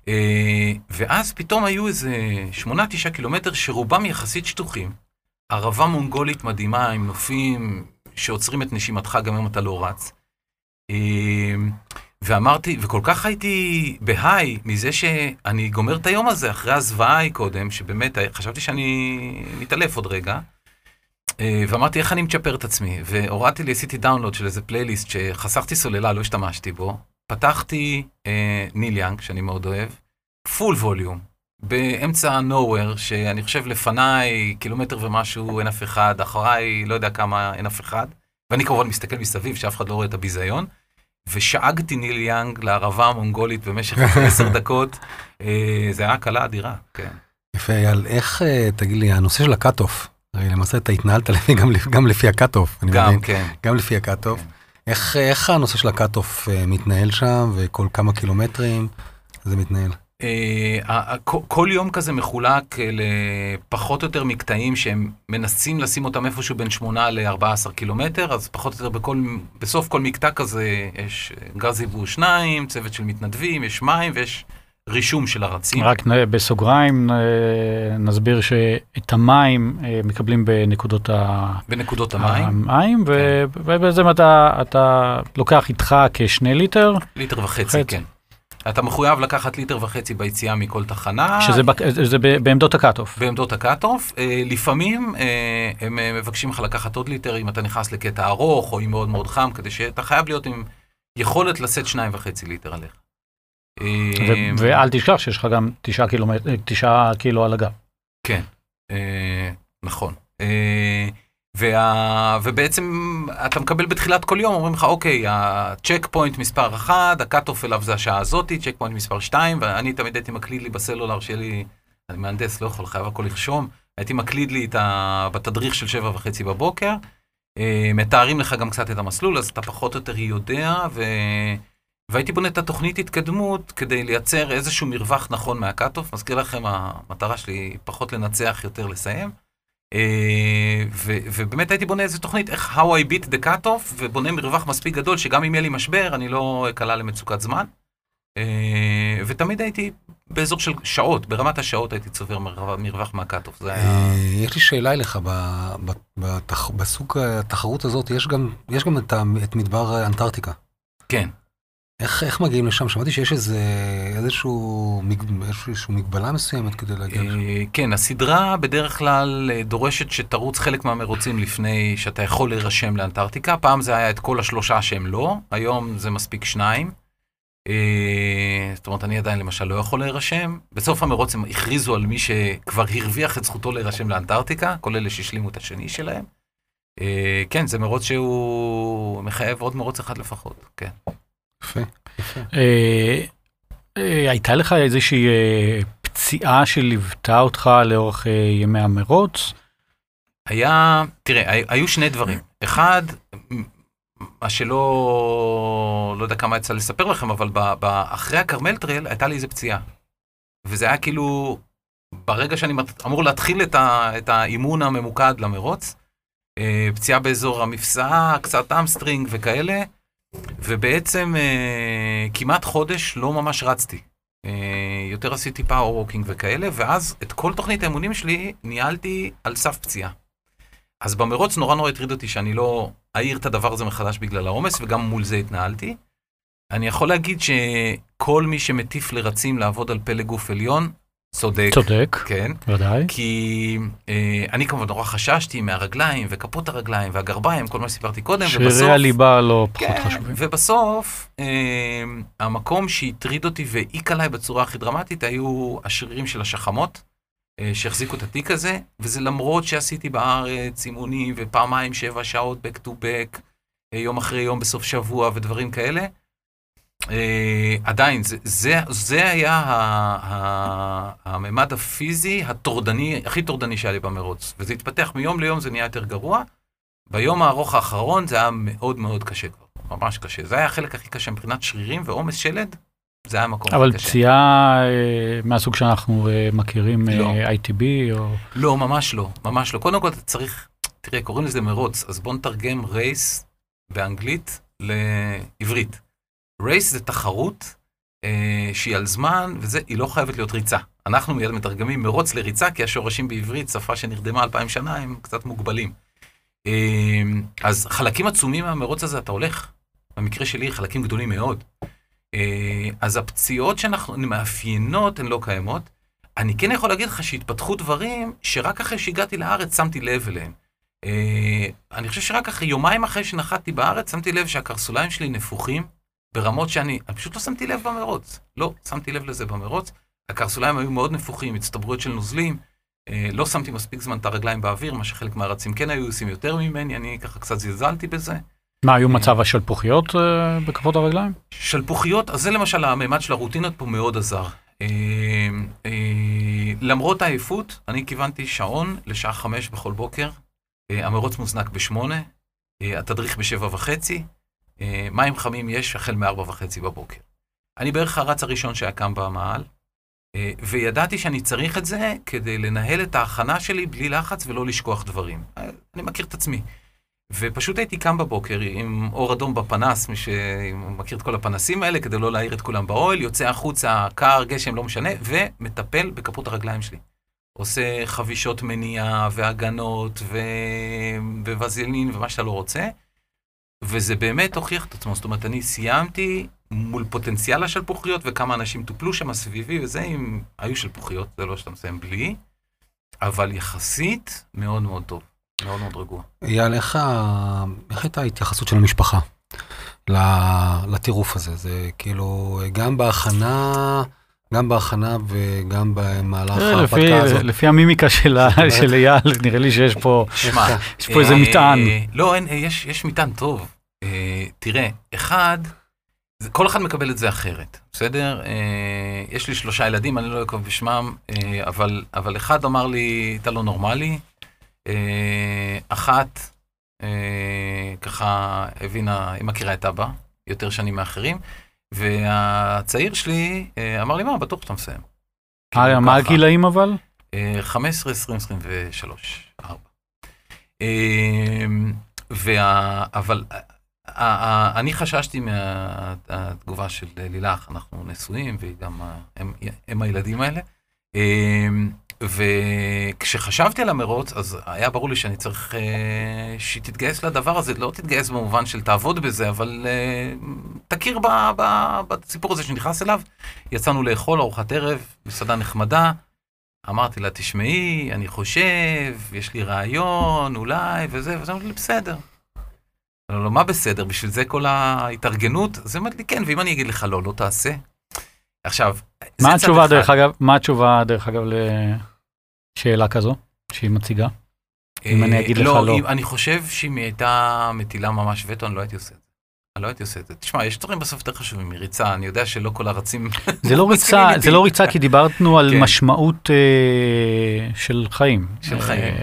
אה, ואז פתאום היו איזה שמונה, תשעה קילומטר שרובם יחסית שטוחים. ערבה מונגולית מדהימה עם נופים שעוצרים את נשימתך גם אם אתה לא רץ. ואמרתי, וכל כך הייתי בהיי מזה שאני גומר את היום הזה אחרי הזוועה ההיא קודם, שבאמת חשבתי שאני מתעלף עוד רגע. אה, ואמרתי, איך אני מצ'פר את עצמי? והורדתי לי, עשיתי דאונלוד של איזה פלייליסט שחסכתי סוללה, לא השתמשתי בו. פתחתי אה, ניל יאנג, שאני מאוד אוהב, full volume, באמצע nowhere, שאני חושב לפניי קילומטר ומשהו אין אף אחד, אחריי לא יודע כמה אין אף אחד. ואני כמובן מסתכל מסביב, שאף אחד לא רואה את הביזיון. ושאגתי ניל יאנג לערבה המונגולית במשך עשר דקות. אה, זה היה הקלה אדירה, כן. יפה, אייל, איך, אה, תגיד לי, הנושא של ה cut-off, הרי למעשה אתה התנהלת לפי, גם, גם לפי ה cut-off, גם, מבין, כן. גם לפי ה cut-off. כן. איך, איך הנושא של ה cut-off אה, מתנהל שם, וכל כמה קילומטרים זה מתנהל? אה, כל יום כזה מחולק לפחות או יותר מקטעים שהם מנסים לשים אותם איפשהו בין 8 ל-14 קילומטר, אז פחות או יותר בכל, בסוף כל מקטע כזה יש גזיבו, שניים, צוות של מתנדבים, יש מים ויש רישום של הרצים. רק בסוגריים נסביר שאת המים אה, מקבלים בנקודות, ה... בנקודות המים, המים כן. ובעצם אתה, אתה לוקח איתך כשני ליטר. ליטר וחצי, חצי. כן. אתה מחויב לקחת ליטר וחצי ביציאה מכל תחנה. שזה בק- זה ב- בעמדות ה cut-off. בעמדות ה cut-off. אה, לפעמים אה, הם אה, מבקשים לך לקחת עוד ליטר אם אתה נכנס לקטע ארוך, או אם מאוד מאוד חם, כדי שאתה חייב להיות עם יכולת לשאת שניים וחצי ליטר עליך. אה, ו- ואל תשכח שיש לך גם תשעה קילומט- אה, תשעה קילו על הגב. כן, אה, נכון. אה, וה... ובעצם אתה מקבל בתחילת כל יום, אומרים לך, אוקיי, ה check point מספר 1, ה cut-off אליו זה השעה הזאתי, check point מספר 2, ואני תמיד הייתי מקליד לי בסלולר שלי, אני מהנדס, לא יכול, חייב הכל לרשום, הייתי מקליד לי את ה... בתדריך של 7 וחצי בבוקר, אה, מתארים לך גם קצת את המסלול, אז אתה פחות או יותר יודע, ו... והייתי בונה את התוכנית התקדמות כדי לייצר איזשהו מרווח נכון מה cut-off. מזכיר לכם, המטרה שלי פחות לנצח, יותר לסיים. אה, ו- ובאמת הייתי בונה איזה תוכנית, איך How I beat the cut-off, ובונה מרווח מספיק גדול, שגם אם יהיה לי משבר, אני לא אקלע למצוקת זמן. אה, ותמיד הייתי באזור של שעות, ברמת השעות הייתי צובר מרווח. זה היה... אה, יש לי שאלה אליך, בסוג התחרות הזאת יש גם, את מדבר אנטארקטיקה. כן. איך, איך מגיעים לשם? שמעתי שיש איזה, איזשהו, איזשהו מגבלה מסוימת כדי להגיע לשם. אה, כן, הסדרה בדרך כלל אה, דורשת שתרוץ חלק מהמרוצים לפני שאתה יכול להירשם לאנטארקטיקה. פעם זה היה את כל השלושה שהם לא, היום זה מספיק שניים. אה, זאת אומרת, אני עדיין למשל לא יכול להירשם. בסוף המרוץ הם הכריזו על מי שכבר הרוויח את זכותו להירשם לאנטארקטיקה, כל אלה שהשלימו את השני שלהם. כן, זה מרוץ שהוא מחייב עוד מרוץ אחד לפחות, כן. יפה, יפה. אה, אה, הייתה לך איזושהי אה, פציעה שליוותה אותך לאורך ימי המרוץ? היה, תראה, הי- היו שני דברים. אחד, מה שלא, לא יודע כמה יצא לספר לכם, אבל ב, ב, אחרי הכרמל טרייל הייתה לי איזה פציעה. וזה היה כאילו, ברגע שאני אמור להתחיל את, ה, את האימון הממוקד למרוץ, פציעה באזור המפסעה, קצת hamstring וכאלה, ובעצם אה, כמעט חודש לא ממש רצתי. אה, יותר עשיתי power walking וכאלה, ואז את כל תוכנית האימונים שלי ניהלתי על סף פציעה. אז במרוץ נורא נורא הטריד אותי שאני לא אעיר את הדבר הזה מחדש בגלל העומס, וגם מול זה התנהלתי. אני יכול להגיד שכל מי שמטיף לרצים לעבוד על פלג גוף עליון, צודק. צודק, כן. ודאי. כי אה, אני כמובן נורא חששתי מהרגליים וכפות הרגליים והגרביים, כל מה שסיפרתי קודם, שרירי הליבה לא פחות כן, חשובים. ובסוף, אה, המקום שהטריד אותי והעיק עליי בצורה הכי דרמטית היו השרירים של השחמות, אה, שהחזיקו את התיק הזה, וזה למרות שעשיתי בארץ אימונים ופעמיים שבע שעות back to back, אה, יום אחרי יום בסוף שבוע ודברים כאלה. אה, עדיין, זה, זה, זה היה ה, ה, הממד הפיזי הטורדני, הכי טורדני שהיה לי במרוץ. וזה התפתח מיום ליום, זה נהיה יותר גרוע. ביום הארוך האחרון זה היה מאוד מאוד קשה כבר, ממש קשה. זה היה החלק הכי קשה מבחינת שרירים ועומס שלד, זה היה המקום אבל הכי קשה. פציעה אה, מהסוג שאנחנו אה, מכירים, לא. אה, ITB, או... לא, ממש לא, ממש לא. קודם כל אתה צריך, תראה, קוראים לזה מרוץ, אז בוא נתרגם רייס באנגלית לעברית. רייס זה תחרות אה, שהיא על זמן, וזה, היא לא חייבת להיות ריצה. אנחנו מיד מתרגמים מרוץ לריצה, כי השורשים בעברית, שפה שנרדמה אלפיים שנה, הם קצת מוגבלים. אה, אז חלקים עצומים מהמרוץ הזה אתה הולך. במקרה שלי, חלקים גדולים מאוד. אה, אז הפציעות שאנחנו מאפיינות הן לא קיימות. אני כן יכול להגיד לך שהתפתחו דברים שרק אחרי שהגעתי לארץ שמתי לב אליהם. אה, אני חושב שרק אחרי, יומיים אחרי שנחתתי בארץ, שמתי לב שהקרסוליים שלי נפוחים ברמות שאני, אני פשוט לא שמתי לב במרוץ. לא, שמתי לב לזה במרוץ. הקרסוליים היו מאוד נפוחים, הצטברויות של נוזלים. אה, לא שמתי מספיק זמן את הרגליים באוויר, מה שחלק מהרצים כן היו עושים יותר ממני, אני ככה קצת זלזלתי בזה. מה, היו מצב השלפוחיות אה, בכפות הרגליים? שלפוחיות, אז זה למשל הממד של הרוטינות פה מאוד עזר. אה, אה, למרות העייפות, אני כיוונתי שעון לשעה חמש בכל בוקר. אה, המרוץ מוזנק בשמונה, אה, התדריך בשבע וחצי, אה, מים חמים יש החל מארבע וחצי בבוקר. אני בערך הרץ הראשון שהיה קם במעל, אה, וידעתי שאני צריך את זה כדי לנהל את ההכנה שלי בלי לחץ ולא לשכוח דברים. אני מכיר את עצמי. ופשוט הייתי קם בבוקר עם אור אדום בפנס, מי שמכיר את כל הפנסים האלה, כדי לא להעיר את כולם באוהל, יוצא החוצה, קר, גשם, לא משנה, ומטפל בכפות הרגליים שלי. עושה חבישות מניעה והגנות ו... ווזלין ומה שאתה לא רוצה, וזה באמת הוכיח את עצמו. זאת אומרת, אני סיימתי מול פוטנציאל השלפוחיות וכמה אנשים טופלו שם סביבי וזה, אם היו שלפוחיות, זה לא שאתה מסיים בלי, אבל יחסית מאוד מאוד טוב, מאוד מאוד רגוע. אייל, איך, ה... איך הייתה ההתייחסות של המשפחה לטירוף הזה? זה כאילו, גם בהכנה, גם בהכנה וגם במהלך ההרפתקה הזאת. לפי המימיקה של אייל, נראה לי שיש פה, שמע, יש פה איזה מטען. לא, יש, יש מטען טוב. תראה, אחד, כל אחד מקבל את זה אחרת, בסדר? אה, יש לי שלושה ילדים, אני לא אקוב בשמם, אה, אבל, אבל אחד אמר לי, אתה לא נורמלי. אה, אחת, אה, ככה הבינה, היא מכירה את אבא, יותר שנים מאחרים, והצעיר שלי אה, אמר לי, מה, בטוח שאתה מסיים. אה, כאילו, מה. הגילאים אבל? אה, 15, 20, 23, 4. אה, וה... אבל אה, אה, אני חששתי מהתגובה של לילך, אנחנו נשואים, והיא גם, הם, הילדים האלה. אה, וכשחשבתי על המרוץ, אז היה ברור לי שאני צריך אה, שהיא תתגייס לדבר הזה, לא תתגייס במובן של תעבוד בזה, אבל אה, תכיר בסיפור הזה שנכנס אליו. יצאנו לאכול ארוחת ערב, מסעדה נחמדה. אמרתי לה, תשמעי, אני חושב, יש לי רעיון, אולי, וזה, וזה אמרתי לי, בסדר. אמרתי לו, מה בסדר? בשביל זה כל ההתארגנות? אז היא אומרת לי, כן, ואם אני אגיד לך לא, לא תעשה? עכשיו, זה מה התשובה אחד. דרך אגב, מה התשובה דרך אגב לשאלה כזו שהיא מציגה? אם אני אגיד לך לא. אם- אני חושב שאם היא הייתה מטילה ממש וטו, אני לא הייתי עושה את זה. אני לא הייתי עושה את זה. תשמע, יש דברים בסוף יותר חשובים מריצה, אני יודע שלא כל הרצים... זה לא ריצה, זה. לא ריצה כי דיברנו על כן. משמעות אה, של חיים. של אה, חיים.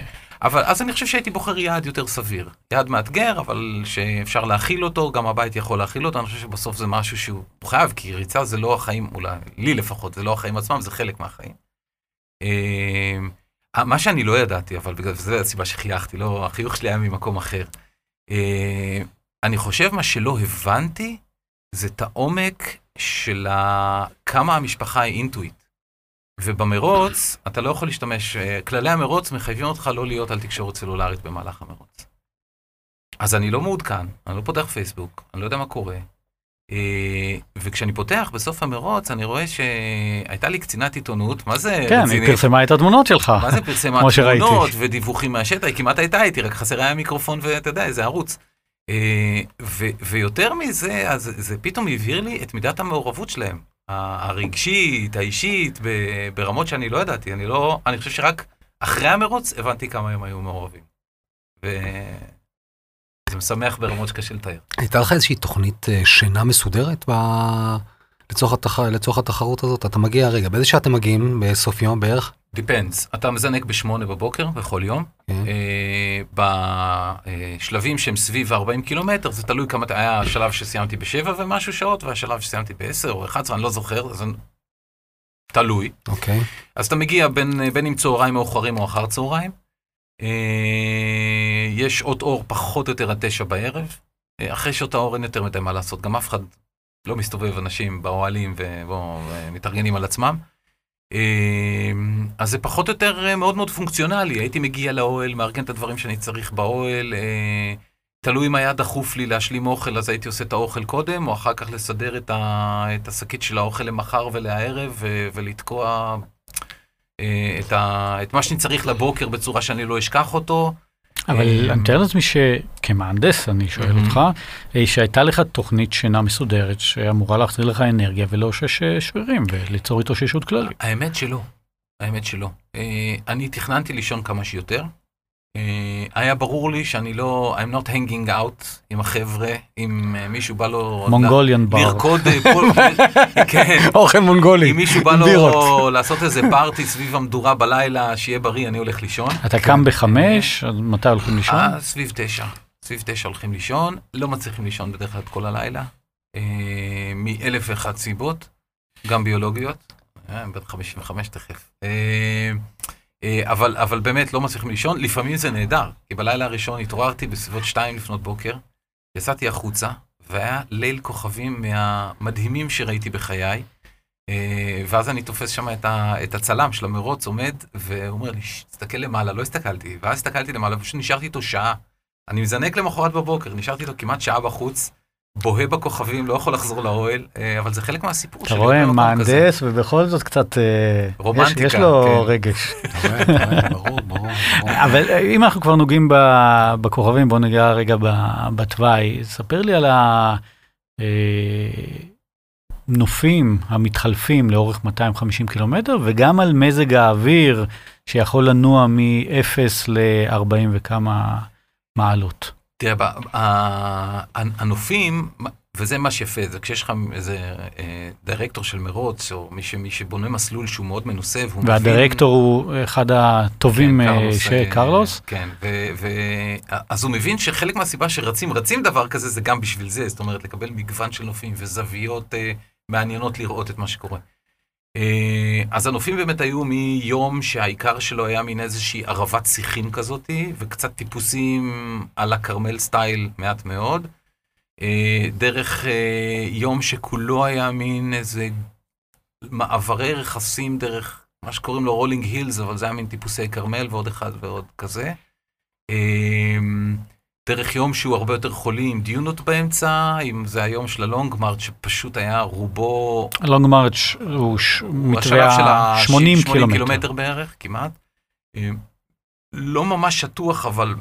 אבל אז אני חושב שהייתי בוחר יעד יותר סביר. יעד מאתגר, אבל שאפשר להכיל אותו, גם הבית יכול להכיל אותו, אני חושב שבסוף זה משהו שהוא חייב, כי ריצה זה לא החיים, אולי, לי לפחות, זה לא החיים עצמם, זה חלק מהחיים. אה, מה שאני לא ידעתי, אבל בגלל זה הסיבה שחייכתי, לא, החיוך שלי היה ממקום אחר. אה, אני חושב מה שלא הבנתי, זה את העומק של. כמה המשפחה היא אינטואיט. ובמרוץ, אתה לא יכול להשתמש, אה, כללי המרוץ מחייבים אותך לא להיות על תקשורת סלולרית במהלך המרוץ. אז אני לא מעודכן, אני לא פותח פייסבוק, אני לא יודע מה קורה. אה, וכשאני פותח בסוף המרוץ, אני רואה שהייתה לי קצינת עיתונות, מה זה כן, היא רצינית? פרסמה את התמונות שלך. מה זה פרסמה. תמונות ודיווחים מהשטח, היא כמעט הייתה איתי, רק חסר היה מיקרופון ואתה יודע, איזה ערוץ. אה, ו- ויותר מזה, אז זה פתאום הבהיר לי את מידת המעורבות שלהם. הרגשית, האישית, ברמות שאני לא ידעתי. אני לא, אני חושב שרק אחרי המרוץ הבנתי כמה הם היו מעורבים. וזה משמח ברמות שקשה לתאר. הייתה לך איזושהי תוכנית אה, שינה מסודרת ב... לצורך, התח... לצורך התחרות הזאת? אתה מגיע, רגע, באיזה שעה אתם מגיעים? בסוף יום בערך? Depends, אתה מזנק בשמונה בבוקר בכל יום. כן. אה, בשלבים שהם סביב 40 קילומטר, זה תלוי כמה, היה השלב שסיימתי בשבע ומשהו שעות, והשלב שסיימתי ב-10 או 11, אני לא זוכר, אז אני- תלוי. אוקיי. אז אתה מגיע בין, בין עם צהריים מאוחרים או אחר צהריים. אה, יש שעות אור פחות או יותר עד תשע בערב. אה, אחרי שעות האור אין יותר מדי מה לעשות, גם אף אחד לא מסתובב אנשים באוהלים ומתארגנים על עצמם. אה, אז זה פחות או יותר אה, מאוד מאוד פונקציונלי, הייתי מגיע לאוהל, מארגן את הדברים שאני צריך באוהל, אה, תלוי אם היה דחוף לי להשלים אוכל, אז הייתי עושה את האוכל קודם, או אחר כך לסדר את, ה, את השקית של האוכל למחר ולערב, ו, ולתקוע אה, את, ה, את מה שאני צריך לבוקר בצורה שאני לא אשכח אותו. אבל אה, אני מתאר לעצמי שכמהנדס, אני שואל מהמם. אותך, אה, שהייתה לך תוכנית שינה מסודרת שאמורה להחזיר לך אנרגיה ולאושש אה, שרירים וליצור התאוששות כללית. האמת שלא, האמת שלא. אה, אני תכננתי לישון כמה שיותר. אה, היה ברור לי שאני לא, I'm not hanging out עם החבר'ה, אם אה, מישהו בא לו... מונגוליאן בר. לרקוד, אה, פה- כן, אוכל מונגולי. אם מישהו בא לו. לעשות איזה פארטי סביב המדורה בלילה, שיהיה בריא, אני הולך לישון. אתה קם בחמש, מתי הולכים לישון? סביב תשע. סביב תשע הולכים לישון, לא מצליחים לישון בדרך כלל כל הלילה, מאלף ואחת סיבות, גם ביולוגיות, בן 55 תכף. אה, אבל, אבל באמת לא מצליחים לישון, לפעמים זה נהדר, כי בלילה הראשון התעוררתי בסביבות שתיים לפנות בוקר, יצאתי החוצה, והיה ליל כוכבים מהמדהימים שראיתי בחיי, אה, ואז אני תופס שם את, ה, את הצלם של המרוץ עומד, והוא אומר לי, "ש, תסתכל למעלה, לא הסתכלתי, ואז הסתכלתי למעלה, פשוט נשארתי איתו שעה. אני מזנק למחרת בבוקר, נשארתי איתו כמעט שעה בחוץ, בוהה בכוכבים, לא יכול לחזור לאוהל, אה, אבל זה חלק מהסיפור אתה שלי. רואה, במקום כזה. מהנדס, ובכל זאת קצת... אה, יש- רומנטיקה, יש לו כן. רגש. אתה רואה, אתה רואה, ברור, ברור. אבל אה, אם אנחנו כבר נוגעים בכוכבים, בוא ניגע רגע בתוואי. ספר לי על הנופים המתחלפים לאורך 250 קילומטר, וגם על מזג האוויר שיכול לנוע מ-0 ל-40 וכמה מעלות. תראה, ב- ה- הנופים, וזה מה שיפה, זה כשיש לך איזה אה, דירקטור של מרוץ, או מי ש- מי שבונה מסלול שהוא מאוד מנוסה, והוא מבין... והדירקטור הוא אחד הטובים, כן, אה, קרלוס, ש- אה, קרלוס. כן, ו- ו- אז הוא מבין שחלק מהסיבה שרצים, רצים דבר כזה, זה גם בשביל זה, זאת אומרת, לקבל מגוון של נופים וזוויות אה, מעניינות לראות את מה שקורה. אה, אז הנופים באמת היו מיום שהעיקר שלו היה מין איזושהי ערבת שיחים כזאתי, וקצת טיפוסים על הכרמל style מעט מאוד. אה, דרך אה, יום שכולו היה מין איזה מעברי רכסים דרך מה שקוראים לו rolling hills, אבל זה היה מין טיפוסי כרמל ועוד אחד ועוד כזה. דרך יום שהוא הרבה יותר חולי עם דיונות באמצע, אם זה היום של ה long march שפשוט היה רובו, לונג מרץ' הוא ש- של מתווה ה- 80 80 קילומטר. קילומטר בערך, כמעט. אמ, לא ממש שטוח, אבל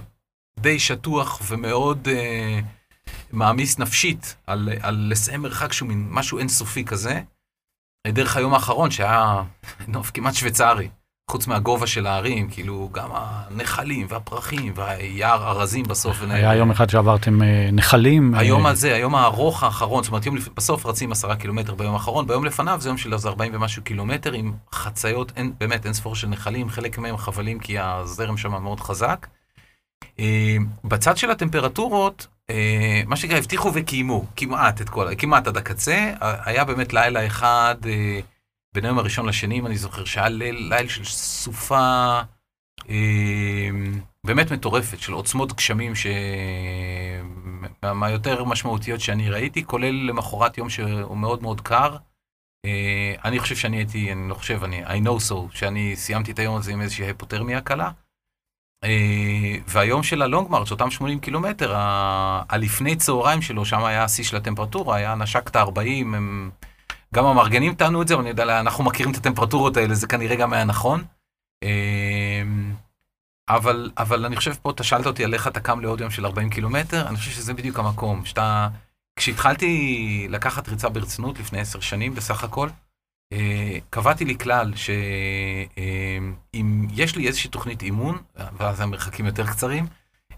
די שטוח ומאוד אה, מעמיס נפשית על, על לסיים מרחק שהוא מין משהו אינסופי כזה. דרך היום האחרון שהיה נוף כמעט שוויצרי, חוץ מהגובה של ההרים, כאילו גם הנחלים והפרחים והיער ארזים בסוף. היה יום אחד שעברתם אה, נחלים. היום אה, הזה, היום הארוך האחרון, זאת אומרת, יום לפ... בסוף רצים עשרה קילומטר ביום האחרון, ביום לפניו זה יום של איזה 40 ומשהו קילומטר עם חציות, אין, באמת אין ספור של נחלים, חלק מהם חבלים כי הזרם שם מאוד חזק. אה, בצד של הטמפרטורות, מה שנקרא, הבטיחו וקיימו, כמעט את כל, כמעט עד הקצה. היה באמת לילה אחד, בין היום הראשון לשני, אם אני זוכר, שהיה ליל, ליל של סופה אה, באמת מטורפת, של עוצמות גשמים ש... מה- מהיותר משמעותיות שאני ראיתי, כולל למחרת יום שהוא מאוד מאוד קר. אה, אני חושב שאני הייתי, אני לא חושב, אני, I know so, שאני סיימתי את היום הזה עם איזושהי היפותרמיה קלה. אה, והיום של הלונג מרץ', אותם 80 קילומטר, הלפני צהריים שלו, שם היה השיא של הטמפרטורה, היה נשק את ה-40, הם... גם המארגנים טענו את זה, אבל אני יודע, אנחנו מכירים את הטמפרטורות האלה, זה כנראה גם היה נכון. אה, אבל, אבל אני חושב פה, אתה שאלת אותי על איך אתה קם לעוד יום של 40 קילומטר, אני חושב שזה בדיוק המקום. שאתה, כשהתחלתי לקחת ריצה ברצינות לפני עשר שנים בסך הכל, אה, קבעתי לי כלל שאם יש לי איזושהי תוכנית אימון, ואז המרחקים יותר קצרים,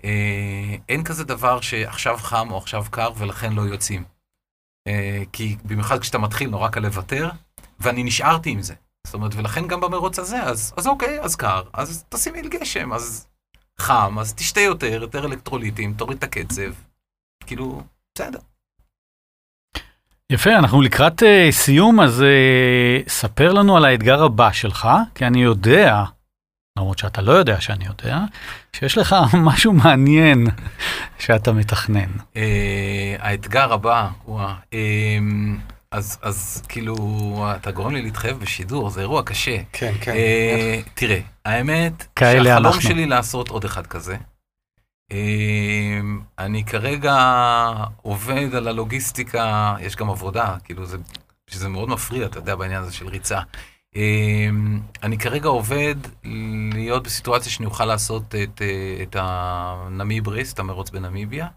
אה, אין כזה דבר שעכשיו חם או עכשיו קר ולכן לא יוצאים. אה, כי במיוחד כשאתה מתחיל נורא קל לוותר, ואני נשארתי עם זה. זאת אומרת, ולכן גם במרוץ הזה, אז, אז אוקיי, אז קר, אז תשימי על גשם, אז חם, אז תשתה יותר, יותר אלקטרוליטים, תוריד את הקצב. כאילו, בסדר. יפה, אנחנו לקראת אה, סיום, אז אה, ספר לנו על האתגר הבא שלך, כי אני יודע, למרות שאתה לא יודע שאני יודע, שיש לך משהו מעניין שאתה מתכנן. אה, האתגר הבא, וואה, אה, אז, אז כאילו, אתה גורם לי להתחייב בשידור, זה אירוע קשה. כן, כן. אה, תראה, האמת, שהחלום אנחנו. שלי לעשות עוד אחד כזה. אה, אני כרגע עובד על הלוגיסטיקה, יש גם עבודה, כאילו זה, שזה מאוד מפריע, אתה יודע, בעניין הזה של ריצה. אה, אני כרגע עובד להיות בסיטואציה שאני אוכל לעשות את, אה, את הנמיב רייס, את המרוץ בנמיביה.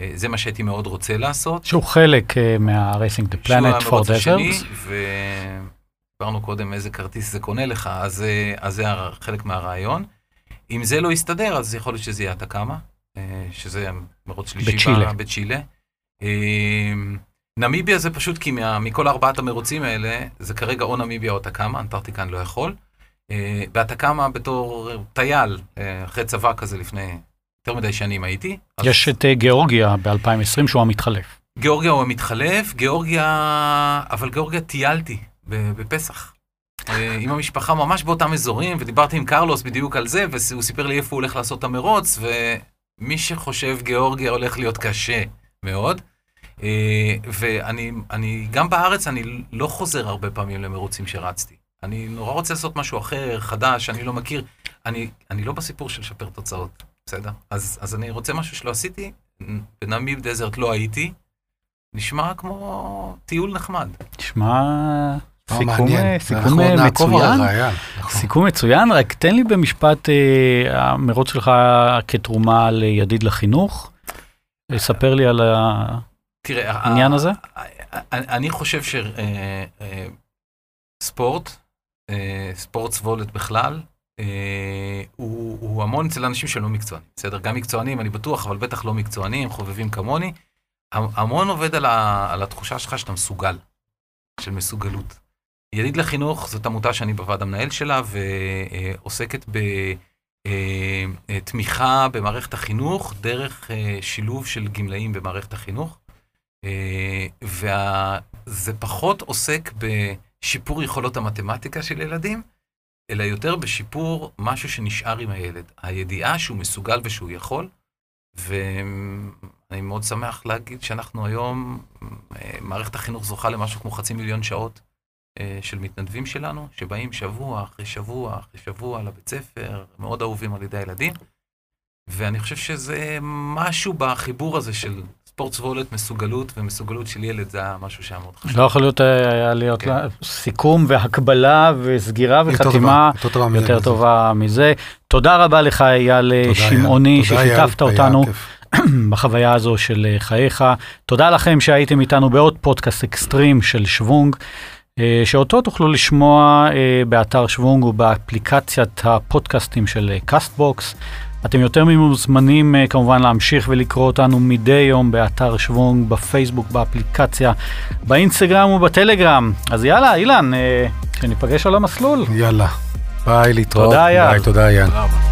אה, זה מה שהייתי מאוד רוצה לעשות. שהוא חלק אה, מה-Racing the Planet for Deserts. ודיברנו קודם איזה כרטיס זה קונה לך, אז, אז זה חלק מהרעיון. אם זה לא יסתדר, אז יכול להיות שזה יהיה התקאמה, אה, שזה מרוץ שלישי בצ'ילה. בצ'ילה. אה, נמיביה זה פשוט כי מה, מכל ארבעת המרוצים האלה, זה כרגע או נמיביה או התקאמה, אנטארקטיקה אני לא יכול. אה, בהתקאמה בתור טייל, אה, אחרי צבא כזה לפני יותר מדי שנים הייתי. אז- יש את אה, גיאורגיה ב-2020 שהוא המתחלף. גיאורגיה הוא המתחלף, גיאורגיה, אבל גיאורגיה טיילתי בפסח. אה, עם המשפחה ממש באותם אזורים, ודיברתי עם קרלוס בדיוק על זה, והוא סיפר לי איפה הוא הולך לעשות את המרוץ, ומי שחושב גיאורגיה הולך להיות קשה מאוד. אה, ואני, אני, גם בארץ אני לא חוזר הרבה פעמים למרוצים שרצתי. אני נורא רוצה לעשות משהו אחר, חדש, אני לא מכיר. אני, אני לא בסיפור של לשפר תוצאות, בסדר? אז, אז אני רוצה משהו שלא עשיתי, בנמיב דזרט לא הייתי, נשמע כמו טיול נחמד. נשמע סיכום. אה, סיכום אה, מצוין. נכון. סיכום מצוין, רק תן לי במשפט אה, המרוץ שלך כתרומה לידיד לחינוך. ספר לי על תראה, העניין הזה. אני חושב שספורט, ספורט סבולת בכלל, אה, הוא הוא המון אצל אנשים שלא מקצוענים, בסדר? גם מקצוענים, אני בטוח, אבל בטח לא מקצוענים, חובבים כמוני. המ- המון עובד על ה- על התחושה שלך שאתה מסוגל, של מסוגלות. ידיד לחינוך זאת עמותה שאני בוועד המנהל שלה, ועוסקת בתמיכה במערכת החינוך דרך אה, שילוב של גמלאים במערכת החינוך. אה, וזה פחות עוסק בשיפור יכולות המתמטיקה של ילדים, אלא יותר בשיפור משהו שנשאר עם הילד. הידיעה שהוא מסוגל ושהוא יכול, ואני מאוד שמח להגיד שאנחנו היום, אה, מערכת החינוך זוכה למשהו כמו חצי מיליון שעות אה, של מתנדבים שלנו, שבאים שבוע אחרי שבוע אחרי שבוע לבית ספר, מאוד אהובים על ידי הילדים. ואני חושב שזה משהו בחיבור הזה של ספורט סבולת, מסוגלות, ומסוגלות של ילד, זה משהו שהיה מאוד חשוב. לא יכול להיות, אה, היה להיות כן. סיכום והקבלה וסגירה יותר וחתימה טובה, יותר טובה מזה. יותר טובה מזה. תודה רבה לך אייל תודה, שמעוני. ששיתפת אותנו. בחוויה הזו של אה, חייך. תודה לכם שהייתם איתנו בעוד פודקאסט אקסטרים של שוונג, אה, שאותו תוכלו לשמוע באתר שוונג ובאפליקציית הפודקאסטים של Castbox. אתם יותר ממוזמנים אה, כמובן להמשיך ולקרוא אותנו מדי יום באתר שוונג, בפייסבוק, באפליקציה, באינסטגרם ובטלגרם. אז יאללה, אילן, אה, שניפגש על המסלול. יאללה. ביי, להתראות. תודה, אייל. ביי, תודה, רבה.